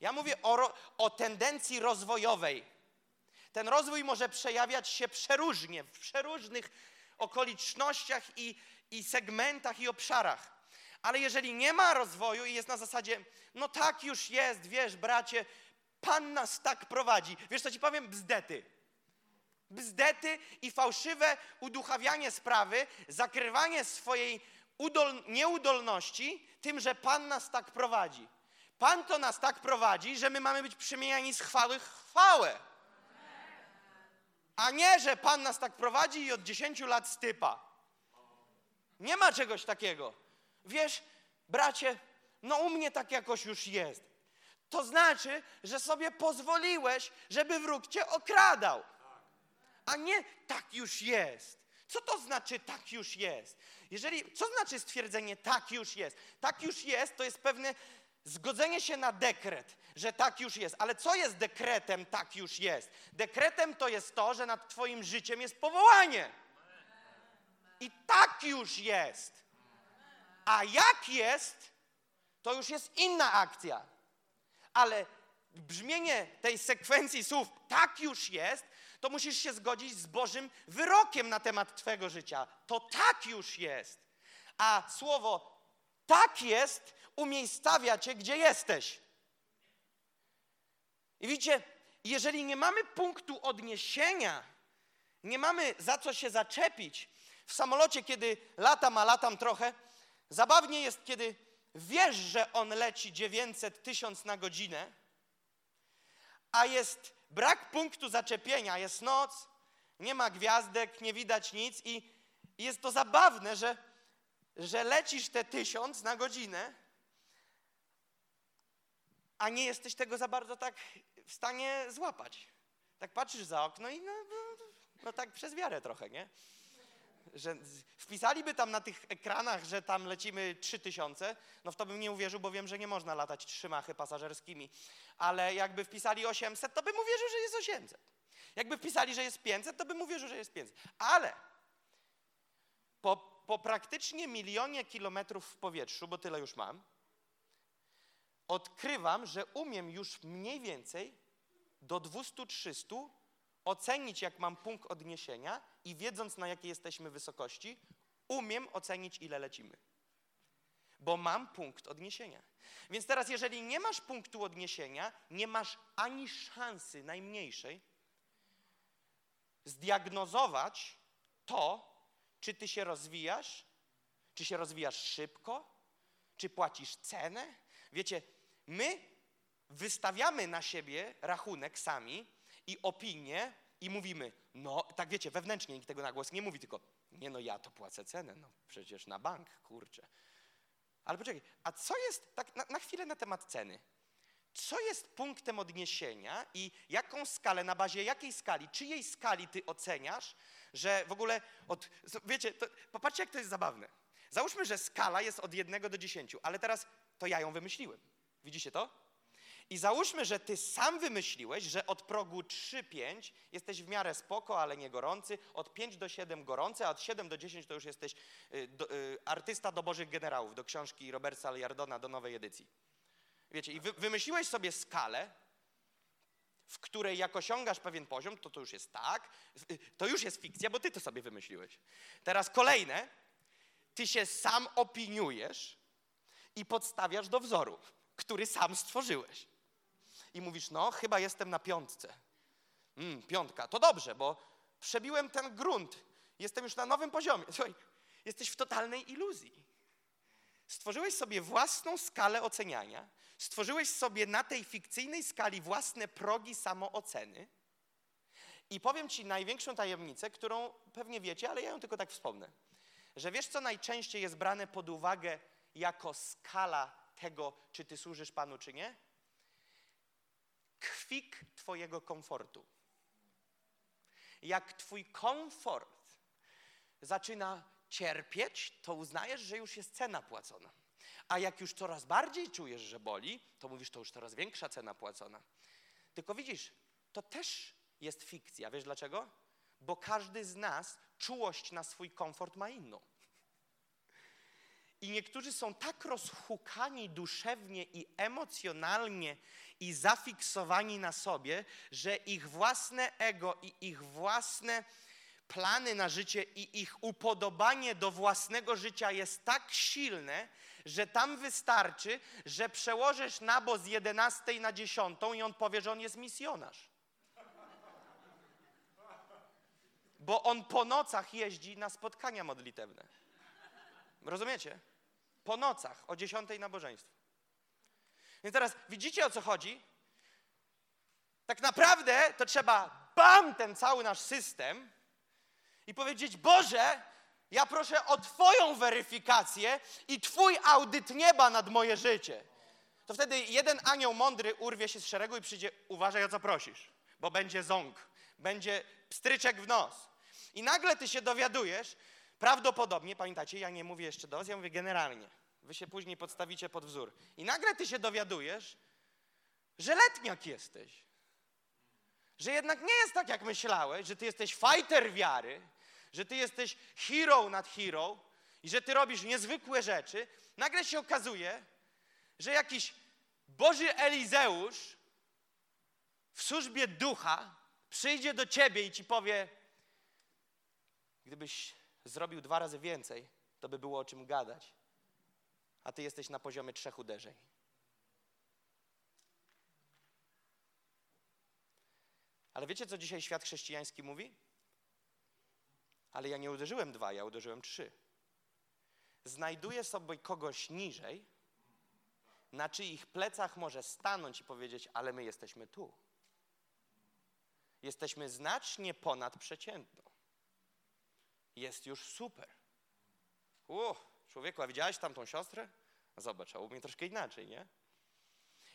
Ja mówię o, o tendencji rozwojowej. Ten rozwój może przejawiać się przeróżnie, w przeróżnych okolicznościach i, i segmentach i obszarach. Ale jeżeli nie ma rozwoju i jest na zasadzie, no tak już jest, wiesz, bracie, Pan nas tak prowadzi. Wiesz, co ci powiem? Bzdety. Bzdety i fałszywe uduchawianie sprawy, zakrywanie swojej udol, nieudolności tym, że Pan nas tak prowadzi. Pan to nas tak prowadzi, że my mamy być przemieniani z chwały w chwałę. A nie, że Pan nas tak prowadzi i od 10 lat stypa. Nie ma czegoś takiego. Wiesz, bracie, no u mnie tak jakoś już jest. To znaczy, że sobie pozwoliłeś, żeby wróg cię okradał. A nie tak już jest. Co to znaczy tak już jest? Jeżeli, co znaczy stwierdzenie tak już jest? Tak już jest to jest pewne zgodzenie się na dekret, że tak już jest. Ale co jest dekretem tak już jest? Dekretem to jest to, że nad twoim życiem jest powołanie. I tak już jest. A jak jest, to już jest inna akcja. Ale brzmienie tej sekwencji słów tak już jest, to musisz się zgodzić z Bożym wyrokiem na temat Twojego życia. To tak już jest. A słowo tak jest umiejscawia Cię, gdzie jesteś. I widzicie, jeżeli nie mamy punktu odniesienia, nie mamy za co się zaczepić, w samolocie, kiedy latam, a latam trochę, zabawnie jest, kiedy wiesz, że on leci 900, 1000 na godzinę, a jest brak punktu zaczepienia, jest noc, nie ma gwiazdek, nie widać nic i jest to zabawne, że, że lecisz te tysiąc na godzinę, a nie jesteś tego za bardzo tak w stanie złapać. Tak patrzysz za okno i no, no, no tak przez wiarę trochę, nie? Że wpisaliby tam na tych ekranach, że tam lecimy 3000, no w to bym nie uwierzył, bo wiem, że nie można latać trzymachy pasażerskimi. Ale jakby wpisali 800, to bym uwierzył, że jest 800. Jakby wpisali, że jest 500, to bym uwierzył, że jest 500. Ale po, po praktycznie milionie kilometrów w powietrzu, bo tyle już mam, odkrywam, że umiem już mniej więcej do 200-300 ocenić, jak mam punkt odniesienia i wiedząc, na jakiej jesteśmy wysokości, umiem ocenić, ile lecimy. Bo mam punkt odniesienia. Więc teraz, jeżeli nie masz punktu odniesienia, nie masz ani szansy najmniejszej zdiagnozować to, czy ty się rozwijasz, czy się rozwijasz szybko, czy płacisz cenę. Wiecie, my wystawiamy na siebie rachunek sami, i opinię i mówimy, no tak wiecie, wewnętrznie nikt tego na głos nie mówi, tylko nie no ja to płacę cenę, no przecież na bank, kurczę. Ale poczekaj, a co jest, tak na, na chwilę na temat ceny, co jest punktem odniesienia i jaką skalę, na bazie jakiej skali, czyjej skali ty oceniasz, że w ogóle od, wiecie, to, popatrzcie jak to jest zabawne. Załóżmy, że skala jest od jednego do dziesięciu, ale teraz to ja ją wymyśliłem. Widzicie to? I załóżmy, że ty sam wymyśliłeś, że od progu 3-5 jesteś w miarę spoko, ale nie gorący, od 5 do 7 gorący, a od 7 do 10 to już jesteś y, do, y, artysta do Bożych Generałów, do książki Roberta Liardona, do nowej edycji. Wiecie, i wy, wymyśliłeś sobie skalę w której jak osiągasz pewien poziom, to to już jest tak, to już jest fikcja, bo ty to sobie wymyśliłeś. Teraz kolejne, ty się sam opiniujesz i podstawiasz do wzoru, który sam stworzyłeś. I mówisz, no chyba jestem na piątce. Mm, piątka, to dobrze, bo przebiłem ten grunt. Jestem już na nowym poziomie. Słuchaj, jesteś w totalnej iluzji. Stworzyłeś sobie własną skalę oceniania, stworzyłeś sobie na tej fikcyjnej skali własne progi samooceny. I powiem Ci największą tajemnicę, którą pewnie wiecie, ale ja ją tylko tak wspomnę. Że wiesz, co najczęściej jest brane pod uwagę jako skala tego, czy Ty służysz Panu, czy nie? Kwik Twojego komfortu. Jak Twój komfort zaczyna cierpieć, to uznajesz, że już jest cena płacona. A jak już coraz bardziej czujesz, że boli, to mówisz, to już coraz większa cena płacona. Tylko widzisz, to też jest fikcja. Wiesz dlaczego? Bo każdy z nas czułość na swój komfort ma inną. I niektórzy są tak rozhukani duszewnie i emocjonalnie i zafiksowani na sobie, że ich własne ego i ich własne plany na życie i ich upodobanie do własnego życia jest tak silne, że tam wystarczy, że przełożysz nabo z 11 na 10 i on powie, że on jest misjonarz. Bo on po nocach jeździ na spotkania modlitewne. Rozumiecie? Po nocach, o 10 nabożeństwo. Więc teraz widzicie o co chodzi? Tak naprawdę to trzeba bam ten cały nasz system i powiedzieć: Boże, ja proszę o Twoją weryfikację i Twój audyt nieba nad moje życie. To wtedy jeden anioł mądry urwie się z szeregu i przyjdzie: Uważaj, o co prosisz, bo będzie ząg, będzie pstryczek w nos. I nagle ty się dowiadujesz, prawdopodobnie, pamiętacie, ja nie mówię jeszcze do was, ja mówię generalnie. Wy się później podstawicie pod wzór. I nagle ty się dowiadujesz, że letniak jesteś. Że jednak nie jest tak, jak myślałeś, że ty jesteś fighter wiary, że ty jesteś hero nad hero i że ty robisz niezwykłe rzeczy. Nagle się okazuje, że jakiś Boży Elizeusz w służbie ducha przyjdzie do ciebie i ci powie: Gdybyś zrobił dwa razy więcej, to by było o czym gadać. A ty jesteś na poziomie trzech uderzeń. Ale wiecie, co dzisiaj świat chrześcijański mówi? Ale ja nie uderzyłem dwa, ja uderzyłem trzy. Znajduję sobie kogoś niżej, na czyich plecach może stanąć i powiedzieć, ale my jesteśmy tu. Jesteśmy znacznie ponad przeciętną. Jest już super. Uff, człowieku, a widziałeś tamtą siostrę? Zobacz, a u mnie troszkę inaczej, nie?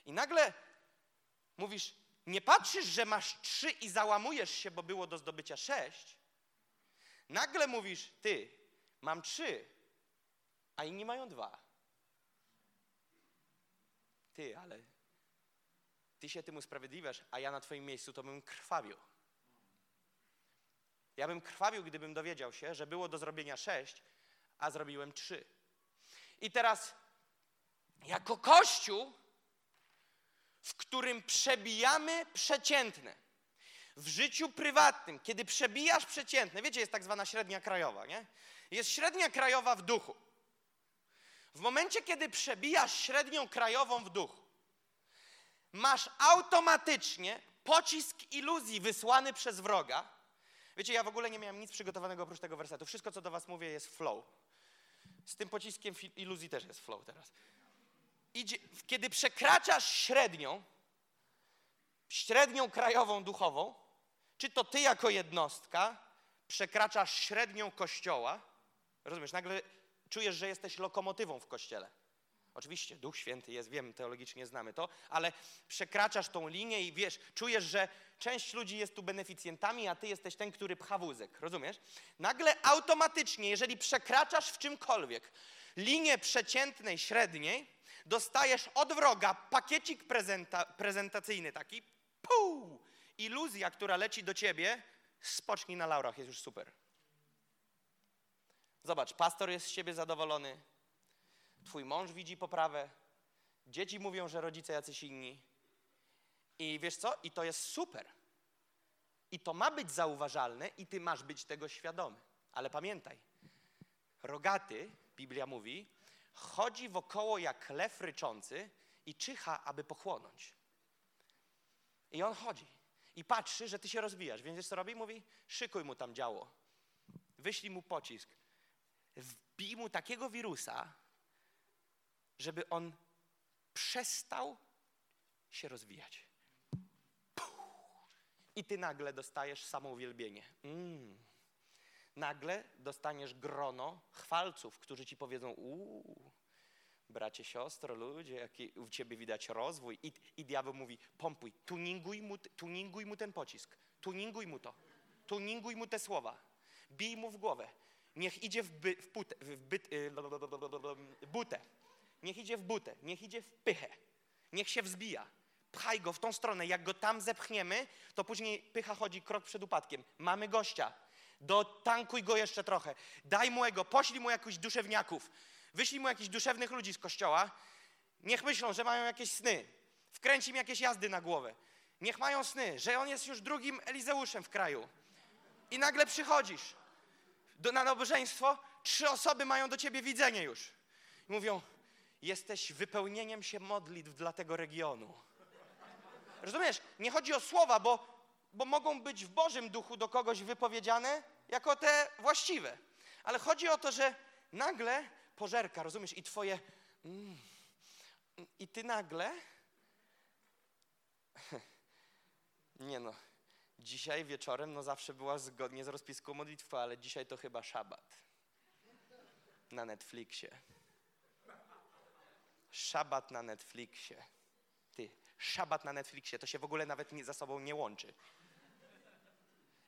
I nagle mówisz, nie patrzysz, że masz trzy i załamujesz się, bo było do zdobycia sześć. Nagle mówisz, ty, mam trzy, a inni mają dwa. Ty, ale ty się tym usprawiedliwiasz, a ja na twoim miejscu to bym krwawił. Ja bym krwawił, gdybym dowiedział się, że było do zrobienia sześć, a zrobiłem trzy. I teraz, jako Kościół, w którym przebijamy przeciętne. W życiu prywatnym, kiedy przebijasz przeciętne, wiecie, jest tak zwana średnia krajowa, nie? Jest średnia krajowa w duchu. W momencie, kiedy przebijasz średnią krajową w duchu, masz automatycznie pocisk iluzji wysłany przez wroga. Wiecie, ja w ogóle nie miałem nic przygotowanego oprócz tego wersetu. Wszystko, co do was mówię, jest flow. Z tym pociskiem iluzji też jest flow teraz idzie, kiedy przekraczasz średnią, średnią krajową duchową, czy to ty jako jednostka przekraczasz średnią kościoła, rozumiesz, nagle czujesz, że jesteś lokomotywą w kościele. Oczywiście Duch Święty jest, wiem, teologicznie znamy to, ale przekraczasz tą linię i wiesz, czujesz, że część ludzi jest tu beneficjentami, a ty jesteś ten, który pcha wózek, rozumiesz? Nagle automatycznie, jeżeli przekraczasz w czymkolwiek linię przeciętnej, średniej, dostajesz od wroga pakiecik prezenta, prezentacyjny taki, pół, iluzja, która leci do ciebie, spocznij na laurach, jest już super. Zobacz, pastor jest z siebie zadowolony, twój mąż widzi poprawę, dzieci mówią, że rodzice jacyś inni I wiesz co? I to jest super. I to ma być zauważalne i ty masz być tego świadomy. Ale pamiętaj, rogaty, Biblia mówi, chodzi wokoło jak lew ryczący i czyha, aby pochłonąć. I on chodzi i patrzy, że ty się rozwijasz. Więc co robi? Mówi, szykuj mu tam działo. Wyślij mu pocisk. Wbij mu takiego wirusa, żeby on przestał się rozwijać. I ty nagle dostajesz samouwielbienie. Mm. Nagle dostaniesz grono chwalców, którzy ci powiedzą: Uuu, bracie, siostro, ludzie, jaki u ciebie widać rozwój. I, i diabeł mówi: pompuj, tuninguj mu, tuninguj mu ten pocisk, tuninguj mu to, tuninguj mu te słowa, bij mu w głowę. Niech idzie w, by, w, w byt, y, butę. Niech idzie w butę, niech idzie w pychę. Niech się wzbija. Pchaj go w tą stronę. Jak go tam zepchniemy, to później pycha chodzi krok przed upadkiem. Mamy gościa. Dotankuj go jeszcze trochę. Daj mu ego, poślij mu jakichś duszewniaków. Wyślij mu jakichś duszewnych ludzi z kościoła. Niech myślą, że mają jakieś sny. Wkręci im jakieś jazdy na głowę. Niech mają sny, że on jest już drugim Elizeuszem w kraju. I nagle przychodzisz do, na nabożeństwo, trzy osoby mają do ciebie widzenie już. I mówią, jesteś wypełnieniem się modlitw dla tego regionu. Rozumiesz? Nie chodzi o słowa, bo, bo mogą być w Bożym duchu do kogoś wypowiedziane jako te właściwe. Ale chodzi o to, że nagle pożerka, rozumiesz? I twoje. Mm, I ty nagle. Nie no. Dzisiaj wieczorem, no zawsze była zgodnie z rozpiską modlitwa, ale dzisiaj to chyba szabat. Na Netflixie. Szabat na Netflixie. Ty, szabat na Netflixie, to się w ogóle nawet nie, za sobą nie łączy.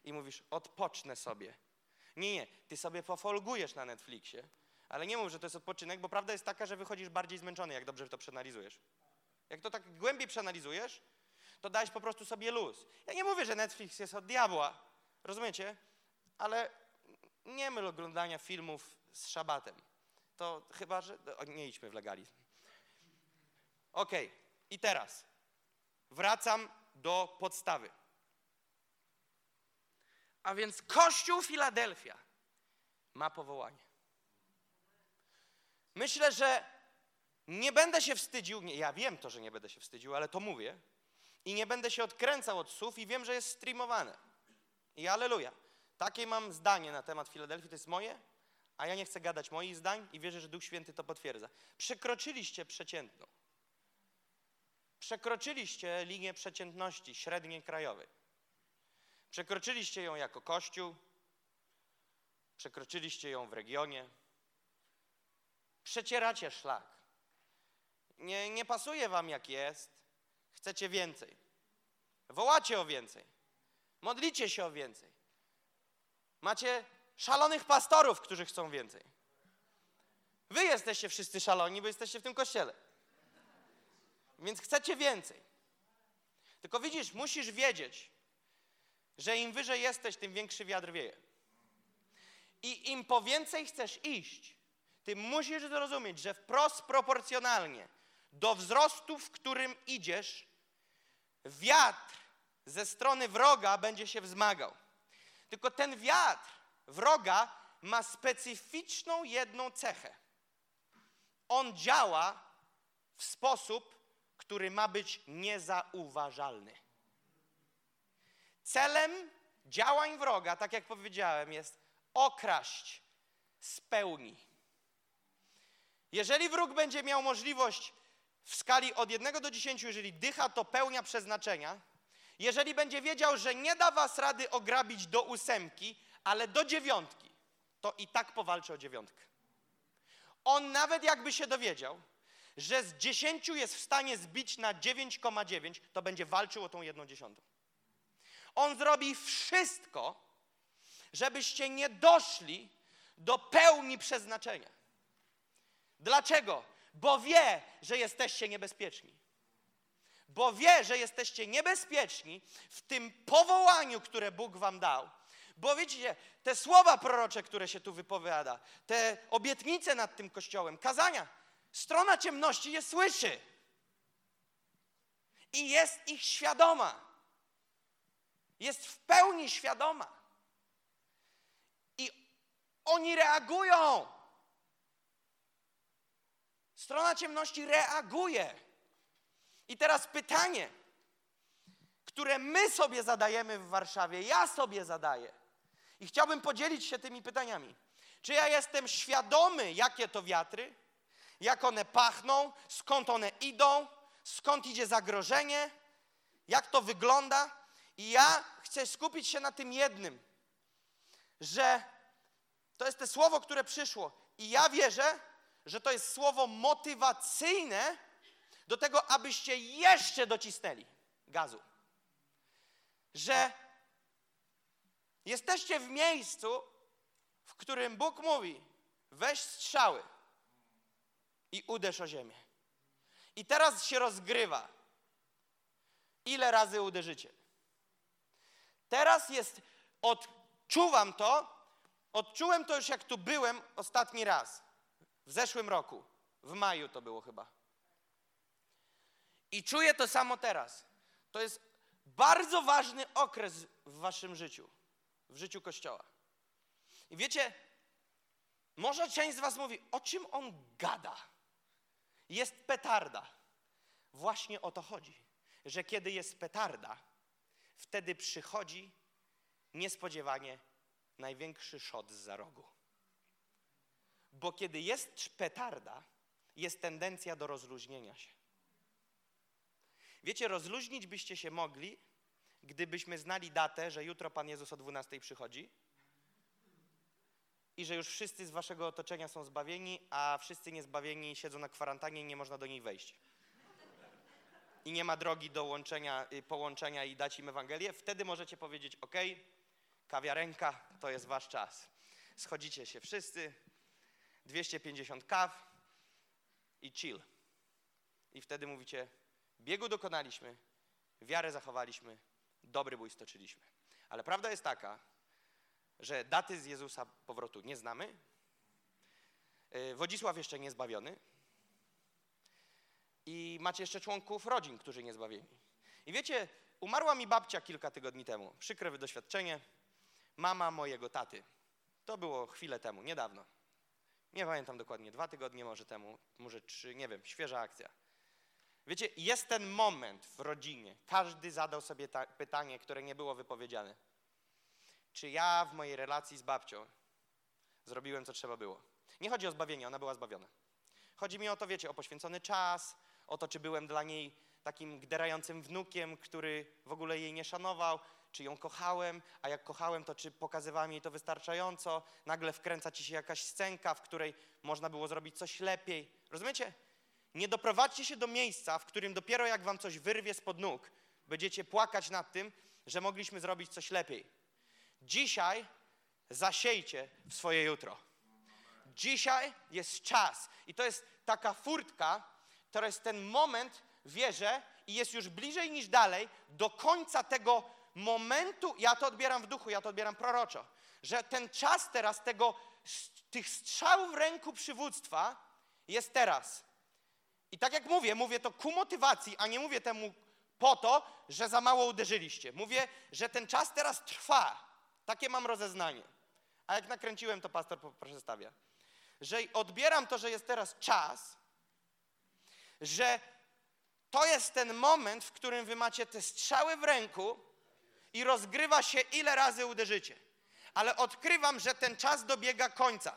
I mówisz, odpocznę sobie. Nie, nie, ty sobie pofolgujesz na Netflixie, ale nie mów, że to jest odpoczynek, bo prawda jest taka, że wychodzisz bardziej zmęczony, jak dobrze to przeanalizujesz. Jak to tak głębiej przeanalizujesz, to dajesz po prostu sobie luz. Ja nie mówię, że Netflix jest od diabła, rozumiecie? Ale nie myl oglądania filmów z szabatem. To chyba, że... O, nie idźmy w legalizm. Okay. i teraz wracam do podstawy. A więc Kościół Filadelfia ma powołanie. Myślę, że nie będę się wstydził, nie, ja wiem to, że nie będę się wstydził, ale to mówię, i nie będę się odkręcał od słów i wiem, że jest streamowane. I aleluja. Takie mam zdanie na temat Filadelfii, to jest moje, a ja nie chcę gadać moich zdań i wierzę, że Duch Święty to potwierdza. Przekroczyliście przeciętną. Przekroczyliście linię przeciętności średniej krajowej. Przekroczyliście ją jako Kościół, przekroczyliście ją w regionie. Przecieracie szlak. Nie, nie pasuje wam jak jest, chcecie więcej. Wołacie o więcej. Modlicie się o więcej. Macie szalonych pastorów, którzy chcą więcej. Wy jesteście wszyscy szaloni, bo jesteście w tym kościele. Więc chcecie więcej. Tylko widzisz, musisz wiedzieć, że im wyżej jesteś, tym większy wiatr wieje. I im po więcej chcesz iść, tym musisz zrozumieć, że wprost proporcjonalnie do wzrostu, w którym idziesz, wiatr ze strony wroga będzie się wzmagał. Tylko ten wiatr wroga ma specyficzną jedną cechę. On działa w sposób, który ma być niezauważalny. Celem działań wroga, tak jak powiedziałem, jest okraść z pełni. Jeżeli wróg będzie miał możliwość w skali od 1 do 10, jeżeli dycha to pełnia przeznaczenia, jeżeli będzie wiedział, że nie da was rady ograbić do ósemki, ale do dziewiątki, to i tak powalczy o dziewiątkę. On nawet jakby się dowiedział, że z 10 jest w stanie zbić na 9,9, to będzie walczył o tą jedną dziesiątą. On zrobi wszystko, żebyście nie doszli do pełni przeznaczenia. Dlaczego? Bo wie, że jesteście niebezpieczni. Bo wie, że jesteście niebezpieczni w tym powołaniu, które Bóg wam dał. Bo widzicie, te słowa prorocze, które się tu wypowiada, te obietnice nad tym kościołem, kazania, strona ciemności je słyszy. I jest ich świadoma. Jest w pełni świadoma. I oni reagują. Strona ciemności reaguje. I teraz pytanie, które my sobie zadajemy w Warszawie, ja sobie zadaję. I chciałbym podzielić się tymi pytaniami. Czy ja jestem świadomy, jakie to wiatry, jak one pachną, skąd one idą, skąd idzie zagrożenie, jak to wygląda? I ja chcę skupić się na tym jednym, że to jest to słowo, które przyszło. I ja wierzę, że to jest słowo motywacyjne do tego, abyście jeszcze docisnęli gazu. Że jesteście w miejscu, w którym Bóg mówi: weź strzały i uderz o ziemię. I teraz się rozgrywa. Ile razy uderzycie? Teraz jest, odczuwam to, odczułem to już jak tu byłem ostatni raz. W zeszłym roku. W maju to było chyba. I czuję to samo teraz. To jest bardzo ważny okres w waszym życiu, w życiu Kościoła. I wiecie, może część z was mówi, o czym on gada? Jest petarda. Właśnie o to chodzi, że kiedy jest petarda, wtedy przychodzi niespodziewanie największy szot z za rogu. Bo kiedy jest petarda, jest tendencja do rozluźnienia się. Wiecie, rozluźnić byście się mogli, gdybyśmy znali datę, że jutro Pan Jezus o 12 przychodzi i że już wszyscy z waszego otoczenia są zbawieni, a wszyscy niezbawieni siedzą na kwarantannie i nie można do niej wejść. I nie ma drogi do łączenia, y, połączenia i dać im Ewangelię, wtedy możecie powiedzieć, ok, kawiarenka, to jest wasz czas. Schodzicie się wszyscy, 250 kaw i chill. I wtedy mówicie, biegu dokonaliśmy, wiarę zachowaliśmy, dobry bój stoczyliśmy. Ale prawda jest taka, że daty z Jezusa powrotu nie znamy. Y, Wodzisław jeszcze nie zbawiony. I macie jeszcze członków rodzin, którzy nie zbawieni. I wiecie, umarła mi babcia kilka tygodni temu. Przykre doświadczenie. Mama mojego taty. To było chwilę temu, niedawno. Nie pamiętam dokładnie, dwa tygodnie może temu, może trzy, nie wiem, świeża akcja. Wiecie, jest ten moment w rodzinie. Każdy zadał sobie pytanie, które nie było wypowiedziane. Czy ja w mojej relacji z babcią zrobiłem, co trzeba było? Nie chodzi o zbawienie, ona była zbawiona. Chodzi mi o to, wiecie, o poświęcony czas, o to, czy byłem dla niej takim gderającym wnukiem, który w ogóle jej nie szanował, czy ją kochałem, a jak kochałem, to czy pokazywałem jej to wystarczająco, nagle wkręca ci się jakaś scenka, w której można było zrobić coś lepiej. Rozumiecie? Nie doprowadźcie się do miejsca, w którym dopiero jak wam coś wyrwie spod nóg, będziecie płakać nad tym, że mogliśmy zrobić coś lepiej. Dzisiaj zasiejcie w swoje jutro. Dzisiaj jest czas i to jest taka furtka, to jest ten moment, wierzę, i jest już bliżej niż dalej, do końca tego momentu, ja to odbieram w duchu, ja to odbieram proroczo, że ten czas teraz tego, tych strzałów w ręku przywództwa jest teraz. I tak jak mówię, mówię to ku motywacji, a nie mówię temu po to, że za mało uderzyliście. Mówię, że ten czas teraz trwa. Takie mam rozeznanie. A jak nakręciłem, to pastor proszę stawia. Że odbieram to, że jest teraz czas, że to jest ten moment, w którym wy macie te strzały w ręku i rozgrywa się, ile razy uderzycie. Ale odkrywam, że ten czas dobiega końca.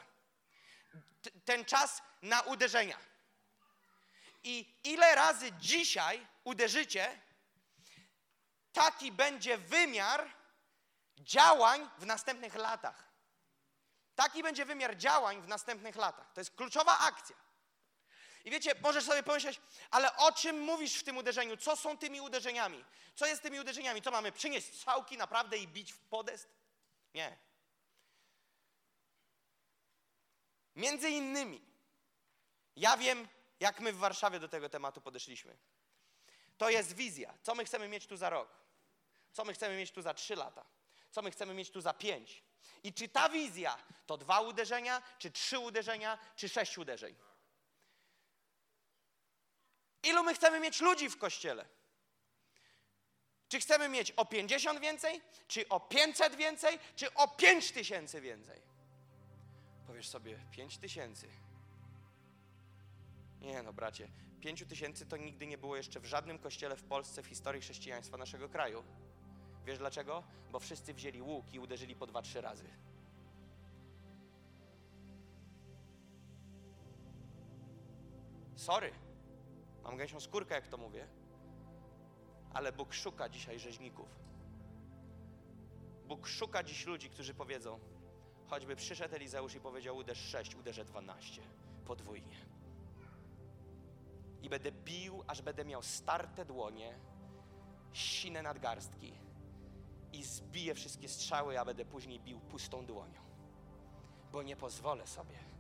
T ten czas na uderzenia. I ile razy dzisiaj uderzycie, taki będzie wymiar działań w następnych latach. Taki będzie wymiar działań w następnych latach. To jest kluczowa akcja. I wiecie, możesz sobie pomyśleć, ale o czym mówisz w tym uderzeniu? Co są tymi uderzeniami? Co jest tymi uderzeniami? Co mamy? Przynieść strzałki naprawdę i bić w podest? Nie. Między innymi, ja wiem, jak my w Warszawie do tego tematu podeszliśmy. To jest wizja. Co my chcemy mieć tu za rok? Co my chcemy mieć tu za trzy lata? Co my chcemy mieć tu za pięć? I czy ta wizja to dwa uderzenia, czy trzy uderzenia, czy sześć uderzeń? Ilu my chcemy mieć ludzi w kościele? Czy chcemy mieć o 50 więcej, czy o 500 więcej, czy o 5 tysięcy więcej? Powiesz sobie, 5 tysięcy. Nie no, bracie, 5 tysięcy to nigdy nie było jeszcze w żadnym kościele w Polsce w historii chrześcijaństwa naszego kraju. Wiesz dlaczego? Bo wszyscy wzięli łuk i uderzyli po dwa, trzy razy. Sorry, mam gęsią skórkę, jak to mówię, ale Bóg szuka dzisiaj rzeźników. Bóg szuka dziś ludzi, którzy powiedzą, choćby przyszedł Elizeusz i powiedział uderz sześć, uderzę dwanaście, podwójnie. I będę bił, aż będę miał starte dłonie, sine nadgarstki i zbiję wszystkie strzały, a będę później bił pustą dłonią. Bo nie pozwolę sobie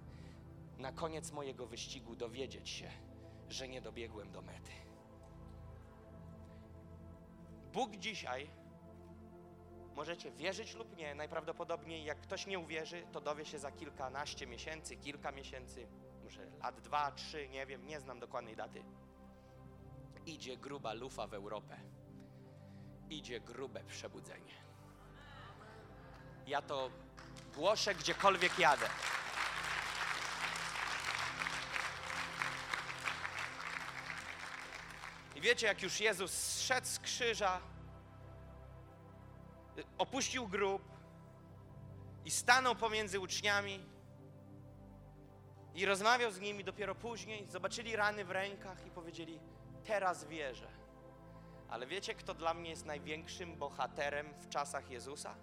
na koniec mojego wyścigu dowiedzieć się, że nie dobiegłem do mety. Bóg dzisiaj, możecie wierzyć lub nie, najprawdopodobniej jak ktoś nie uwierzy, to dowie się za kilkanaście miesięcy, kilka miesięcy, może lat dwa, trzy, nie wiem, nie znam dokładnej daty. Idzie gruba lufa w Europę. Idzie grube przebudzenie. Ja to głoszę gdziekolwiek jadę. I wiecie, jak już Jezus zszedł z krzyża, opuścił grób i stanął pomiędzy uczniami i rozmawiał z nimi dopiero później, zobaczyli rany w rękach i powiedzieli: Teraz wierzę. Ale wiecie, kto dla mnie jest największym bohaterem w czasach Jezusa?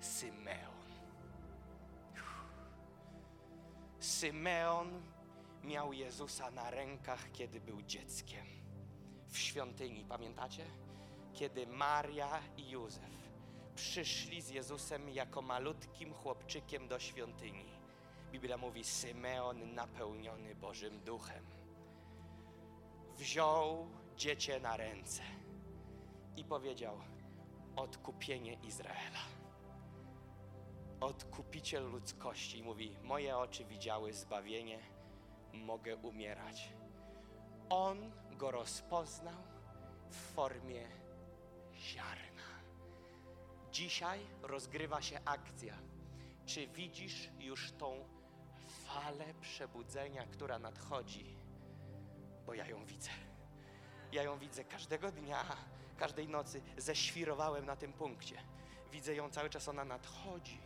Symeon. Symeon miał Jezusa na rękach, kiedy był dzieckiem. W świątyni, pamiętacie? Kiedy Maria i Józef przyszli z Jezusem jako malutkim chłopczykiem do świątyni. Biblia mówi: Symeon napełniony Bożym Duchem. Wziął dziecię na ręce i powiedział: Odkupienie Izraela. Odkupiciel ludzkości. Mówi: Moje oczy widziały zbawienie mogę umierać. On go rozpoznał w formie ziarna. Dzisiaj rozgrywa się akcja. Czy widzisz już tą falę przebudzenia, która nadchodzi? Bo ja ją widzę. Ja ją widzę każdego dnia, każdej nocy. Ześwirowałem na tym punkcie. Widzę ją cały czas, ona nadchodzi.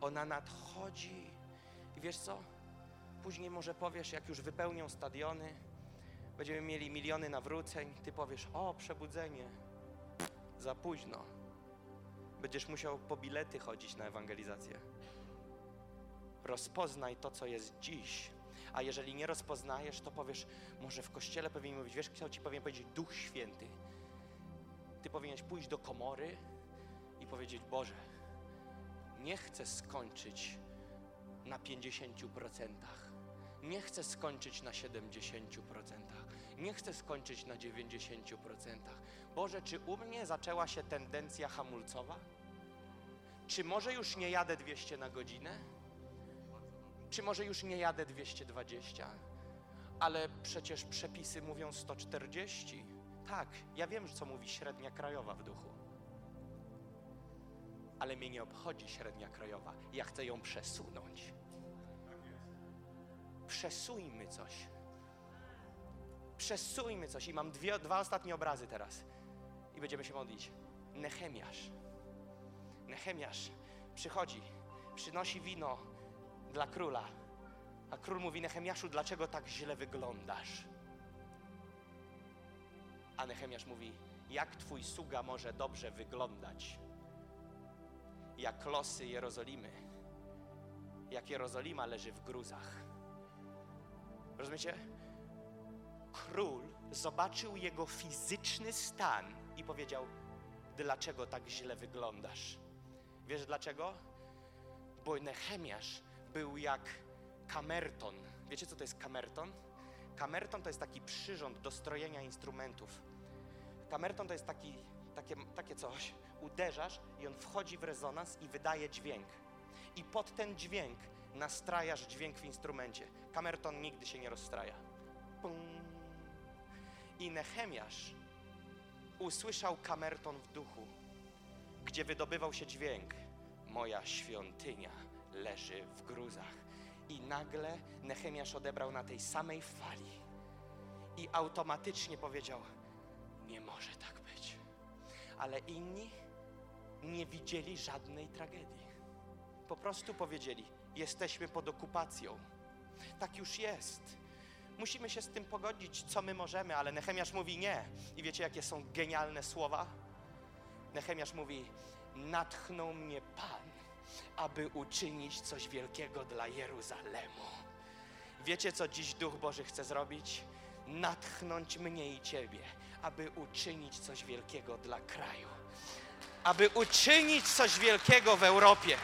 Ona nadchodzi. I wiesz co? Później może powiesz, jak już wypełnią stadiony, będziemy mieli miliony nawróceń, ty powiesz, o, przebudzenie. Za późno. Będziesz musiał po bilety chodzić na ewangelizację. Rozpoznaj to, co jest dziś. A jeżeli nie rozpoznajesz, to powiesz, może w kościele powinien mówić, wiesz, kto ci powinien powiedzieć, Duch Święty. Ty powinieneś pójść do komory i powiedzieć, Boże, nie chcę skończyć na 50%. Nie chcę skończyć na 70%. Nie chcę skończyć na 90%. Boże, czy u mnie zaczęła się tendencja hamulcowa? Czy może już nie jadę 200 na godzinę? Czy może już nie jadę 220? Ale przecież przepisy mówią 140. Tak, ja wiem, co mówi średnia krajowa w duchu. Ale mnie nie obchodzi średnia krajowa. Ja chcę ją przesunąć przesuńmy coś. Przesuńmy coś. I mam dwie, dwa ostatnie obrazy teraz. I będziemy się modlić. Nehemiasz. Nehemiasz przychodzi, przynosi wino dla króla. A król mówi, Nehemiaszu, dlaczego tak źle wyglądasz? A Nehemiasz mówi, jak twój sługa może dobrze wyglądać? Jak losy Jerozolimy. Jak Jerozolima leży w gruzach. Rozumiecie? Król zobaczył jego fizyczny stan i powiedział: Dlaczego tak źle wyglądasz? Wiesz dlaczego? Bo Nehemiasz był jak kamerton. Wiecie, co to jest kamerton? Kamerton to jest taki przyrząd do strojenia instrumentów. Kamerton to jest taki, takie, takie coś. Uderzasz i on wchodzi w rezonans i wydaje dźwięk. I pod ten dźwięk nastrajasz dźwięk w instrumencie. Kamerton nigdy się nie rozstraja. Pum. I Nehemiasz usłyszał kamerton w duchu, gdzie wydobywał się dźwięk: Moja świątynia leży w gruzach. I nagle Nehemiasz odebrał na tej samej fali i automatycznie powiedział: Nie może tak być. Ale inni nie widzieli żadnej tragedii. Po prostu powiedzieli: Jesteśmy pod okupacją. Tak już jest. Musimy się z tym pogodzić, co my możemy, ale Nehemiasz mówi nie. I wiecie, jakie są genialne słowa? Nehemiasz mówi: Natchnął mnie Pan, aby uczynić coś wielkiego dla Jeruzalemu. Wiecie, co dziś Duch Boży chce zrobić? Natchnąć mnie i Ciebie, aby uczynić coś wielkiego dla kraju, aby uczynić coś wielkiego w Europie.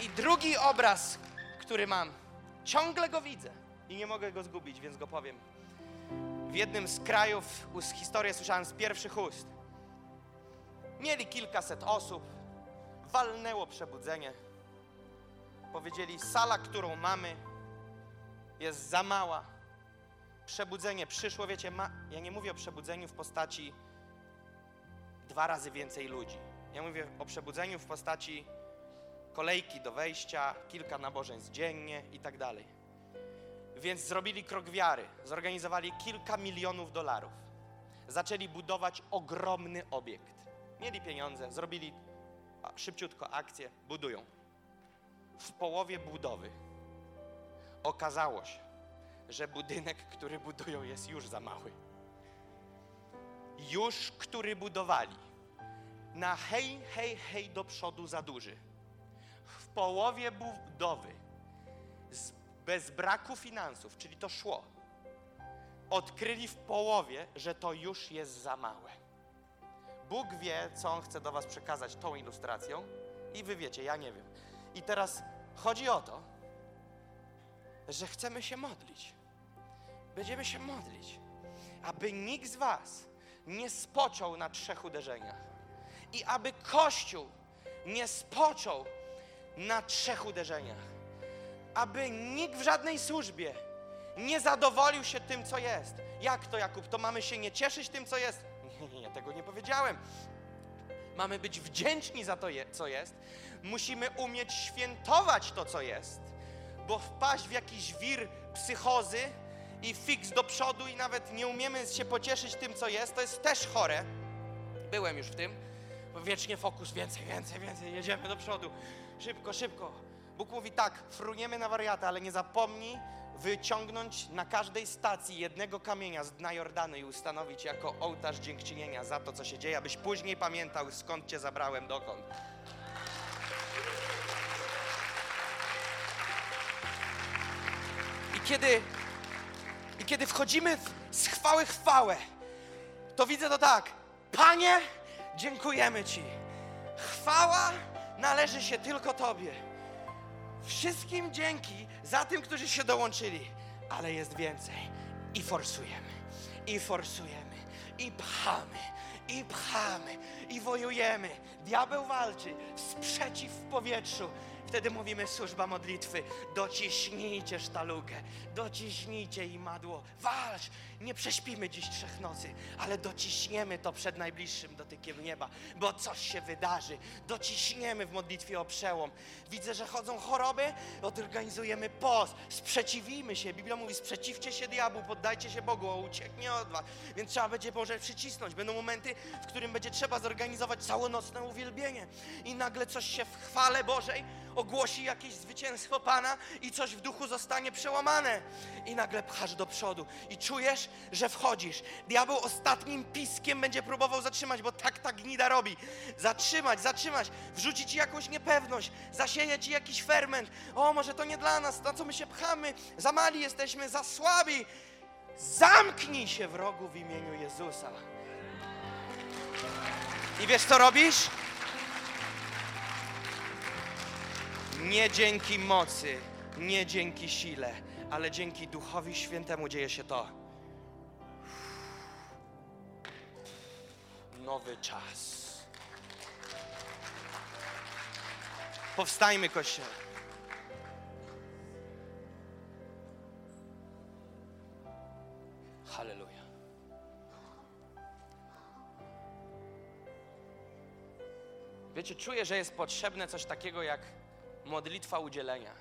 I drugi obraz, który mam, ciągle go widzę i nie mogę go zgubić, więc go powiem. W jednym z krajów, z historii słyszałem z pierwszych ust. Mieli kilkaset osób, walnęło przebudzenie. Powiedzieli, sala, którą mamy, jest za mała. Przebudzenie przyszło, wiecie, ma... ja nie mówię o przebudzeniu w postaci dwa razy więcej ludzi. Ja mówię o przebudzeniu w postaci kolejki do wejścia, kilka nabożeństw dziennie i tak dalej. Więc zrobili krok wiary, zorganizowali kilka milionów dolarów. Zaczęli budować ogromny obiekt. Mieli pieniądze, zrobili szybciutko akcję, budują. W połowie budowy okazało się, że budynek, który budują, jest już za mały. Już, który budowali, na hej, hej, hej do przodu za duży w połowie budowy, bez braku finansów, czyli to szło, odkryli w połowie, że to już jest za małe. Bóg wie, co On chce do Was przekazać tą ilustracją, i Wy wiecie, ja nie wiem. I teraz chodzi o to, że chcemy się modlić. Będziemy się modlić, aby nikt z Was nie spoczął na trzech uderzeniach i aby Kościół nie spoczął na trzech uderzeniach. Aby nikt w żadnej służbie nie zadowolił się tym, co jest. Jak to, Jakub? To mamy się nie cieszyć tym, co jest? Nie, tego nie powiedziałem. Mamy być wdzięczni za to, je, co jest. Musimy umieć świętować to, co jest. Bo wpaść w jakiś wir psychozy i fix do przodu i nawet nie umiemy się pocieszyć tym, co jest, to jest też chore. Byłem już w tym. Wiecznie fokus, więcej, więcej, więcej, jedziemy do przodu. Szybko, szybko. Bóg mówi tak, fruniemy na wariata, ale nie zapomnij wyciągnąć na każdej stacji jednego kamienia z dna Jordanu i ustanowić jako ołtarz dziękczynienia za to, co się dzieje, abyś później pamiętał, skąd cię zabrałem, dokąd. I kiedy, i kiedy wchodzimy z chwały chwałę, to widzę to tak. Panie, dziękujemy Ci. Chwała należy się tylko Tobie. Wszystkim dzięki za tym, którzy się dołączyli, ale jest więcej. I forsujemy, i forsujemy, i pchamy, i pchamy, i wojujemy. Diabeł walczy, sprzeciw w powietrzu. Wtedy mówimy służba modlitwy. Dociśnijcie sztalugę, dociśnijcie i madło. Walcz! Nie prześpimy dziś trzech nocy, ale dociśniemy to przed najbliższym dotykiem nieba, bo coś się wydarzy. Dociśniemy w modlitwie o przełom. Widzę, że chodzą choroby, odorganizujemy post, sprzeciwimy się. Biblia mówi, sprzeciwcie się diabłu, poddajcie się Bogu, a ucieknie od was. Więc trzeba będzie może przycisnąć. Będą momenty, w którym będzie trzeba zorganizować całonocne uwielbienie. I nagle coś się w chwale Bożej ogłosi jakieś zwycięstwo Pana i coś w duchu zostanie przełamane. I nagle pchasz do przodu i czujesz, że wchodzisz. Diabeł ostatnim piskiem będzie próbował zatrzymać, bo tak ta gnida robi. Zatrzymać, zatrzymać, wrzucić ci jakąś niepewność, zasieje ci jakiś ferment. O, może to nie dla nas, na co my się pchamy, za mali jesteśmy, za słabi. Zamknij się w rogu w imieniu Jezusa. I wiesz co robisz? Nie dzięki mocy, nie dzięki sile, ale dzięki Duchowi Świętemu dzieje się to. Nowy czas. Powstajmy, Kościół. Halleluja. Wiecie, czuję, że jest potrzebne coś takiego jak modlitwa udzielenia,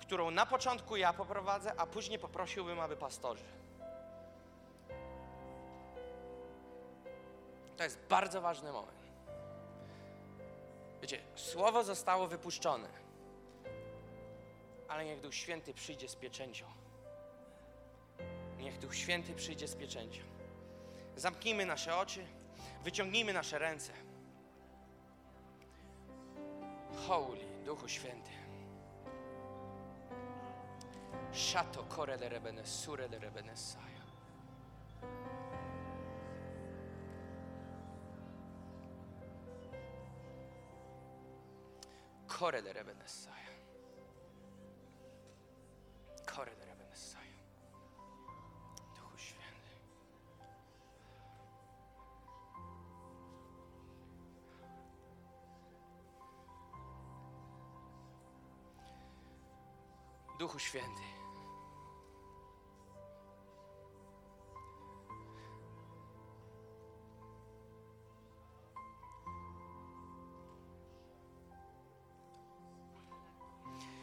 którą na początku ja poprowadzę, a później poprosiłbym, aby pastorzy. To jest bardzo ważny moment. Wiecie, słowo zostało wypuszczone, ale niech Duch Święty przyjdzie z pieczęcią. Niech Duch Święty przyjdzie z pieczęcią. Zamknijmy nasze oczy, wyciągnijmy nasze ręce. Holy, Duchu Święty. Szato kore de rebene, sure de rebene saja. Kore de rebene saja. Duchu Święty.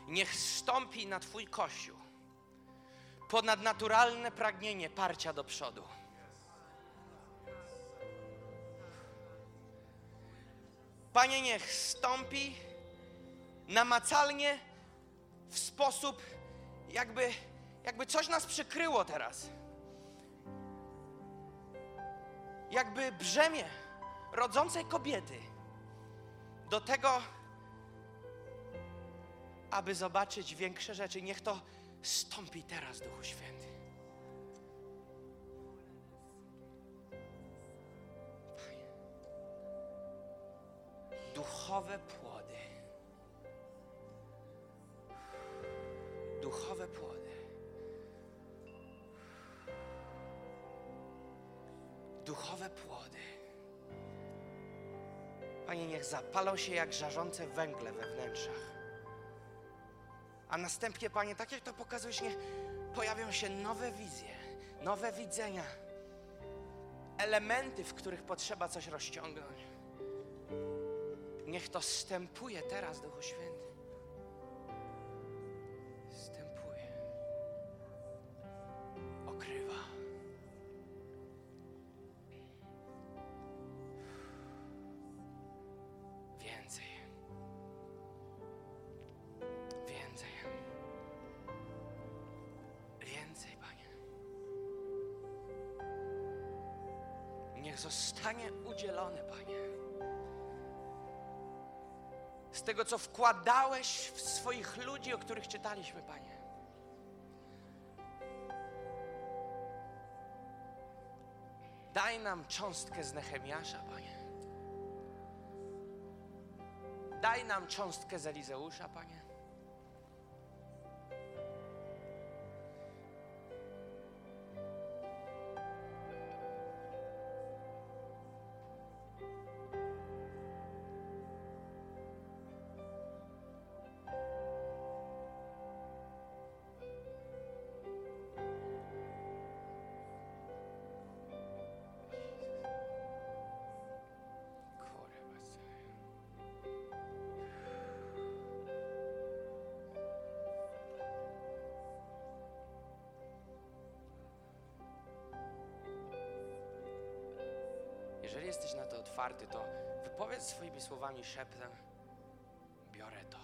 Niech stąpi na Twój kościół ponadnaturalne pragnienie parcia do przodu. Panie, niech stąpi namacalnie w sposób, jakby, jakby coś nas przykryło teraz. Jakby brzemię rodzącej kobiety do tego, aby zobaczyć większe rzeczy. Niech to stąpi teraz, Duchu Święty. Duchowe płody. Duchowe płody. Duchowe płody. Panie, niech zapalą się jak żarzące węgle we wnętrzach. A następnie, Panie, tak jak to pokazujesz, niech pojawią się nowe wizje, nowe widzenia, elementy, w których potrzeba coś rozciągnąć. Niech to stępuje teraz, Duchu Święty. Tego, co wkładałeś w swoich ludzi, o których czytaliśmy, Panie. Daj nam cząstkę z Nehemiasza, Panie. Daj nam cząstkę z Elizeusza, Panie. Otwarty, to wypowiedz swoimi słowami szeptem: Biorę to.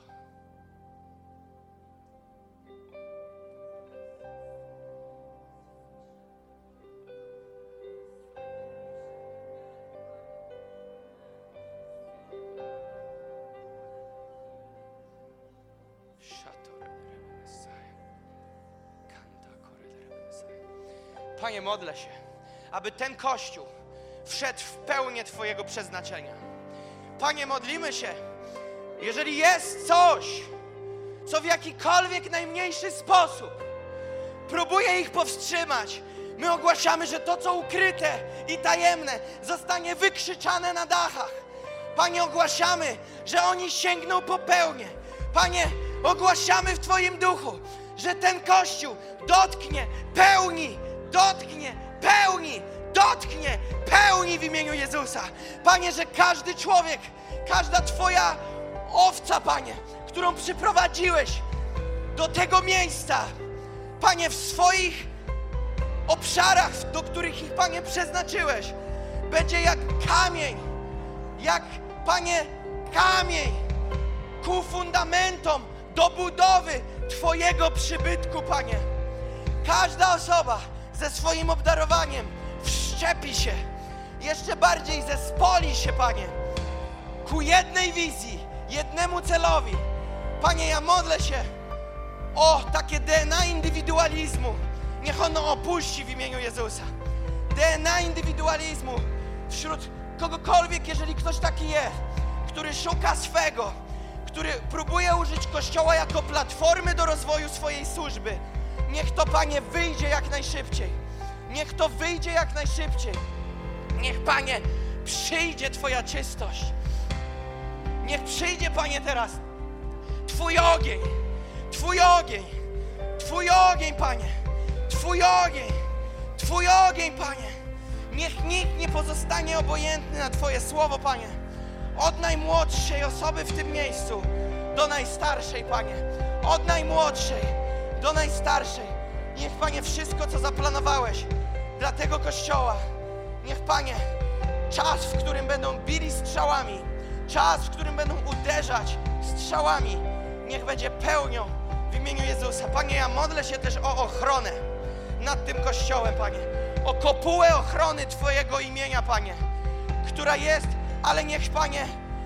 Panie, modlę się, aby ten Kościół wszedł w pełnię Twojego przeznaczenia. Panie, modlimy się, jeżeli jest coś, co w jakikolwiek najmniejszy sposób próbuje ich powstrzymać, my ogłaszamy, że to, co ukryte i tajemne, zostanie wykrzyczane na dachach. Panie, ogłaszamy, że oni sięgną po pełnię. Panie, ogłaszamy w Twoim duchu, że ten Kościół dotknie pełni, dotknie pełni, dotknie pełni w imieniu Jezusa. Panie, że każdy człowiek, każda Twoja owca, Panie, którą przyprowadziłeś do tego miejsca, Panie, w swoich obszarach, do których ich, Panie, przeznaczyłeś, będzie jak kamień, jak, Panie, kamień ku fundamentom do budowy Twojego przybytku, Panie. Każda osoba ze swoim obdarowaniem wszczepi się, jeszcze bardziej zespoli się, Panie, ku jednej wizji, jednemu celowi. Panie, ja modlę się o takie DNA indywidualizmu. Niech ono opuści w imieniu Jezusa. DNA indywidualizmu wśród kogokolwiek, jeżeli ktoś taki jest, który szuka swego, który próbuje użyć Kościoła jako platformy do rozwoju swojej służby. Niech to, Panie, wyjdzie jak najszybciej. Niech to wyjdzie jak najszybciej. Niech, Panie, przyjdzie Twoja czystość. Niech przyjdzie, Panie, teraz Twój ogień, Twój ogień, Twój ogień, Panie, Twój ogień, Twój ogień, Panie. Niech nikt nie pozostanie obojętny na Twoje słowo, Panie. Od najmłodszej osoby w tym miejscu do najstarszej, Panie. Od najmłodszej do najstarszej. Niech, Panie, wszystko, co zaplanowałeś dla tego Kościoła, niech, Panie, czas, w którym będą bili strzałami, czas, w którym będą uderzać strzałami, niech będzie pełnią w imieniu Jezusa. Panie, ja modlę się też o ochronę nad tym Kościołem, Panie. O kopułę ochrony Twojego imienia, Panie, która jest, ale niech, Panie,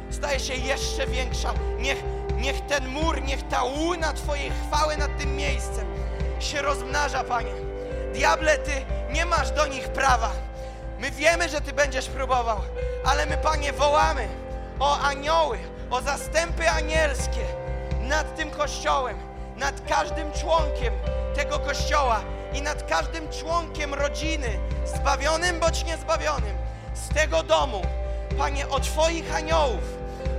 staje się jeszcze większa. Niech, niech ten mur, niech ta łuna Twojej chwały nad tym miejscem się rozmnaża, Panie. Diable, Ty nie masz do nich prawa. My wiemy, że Ty będziesz próbował, ale my, Panie, wołamy o anioły, o zastępy anielskie nad tym kościołem, nad każdym członkiem tego kościoła i nad każdym członkiem rodziny, zbawionym bądź niezbawionym, z tego domu. Panie, o Twoich aniołów,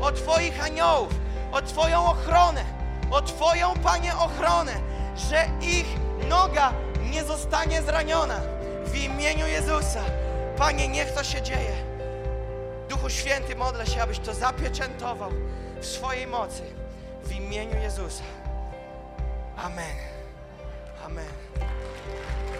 o Twoich aniołów, o Twoją ochronę, o Twoją, Panie, ochronę, że ich noga nie zostanie zraniona. W imieniu Jezusa. Panie, niech to się dzieje. Duchu Święty, modlę się, abyś to zapieczętował w swojej mocy. W imieniu Jezusa. Amen. Amen.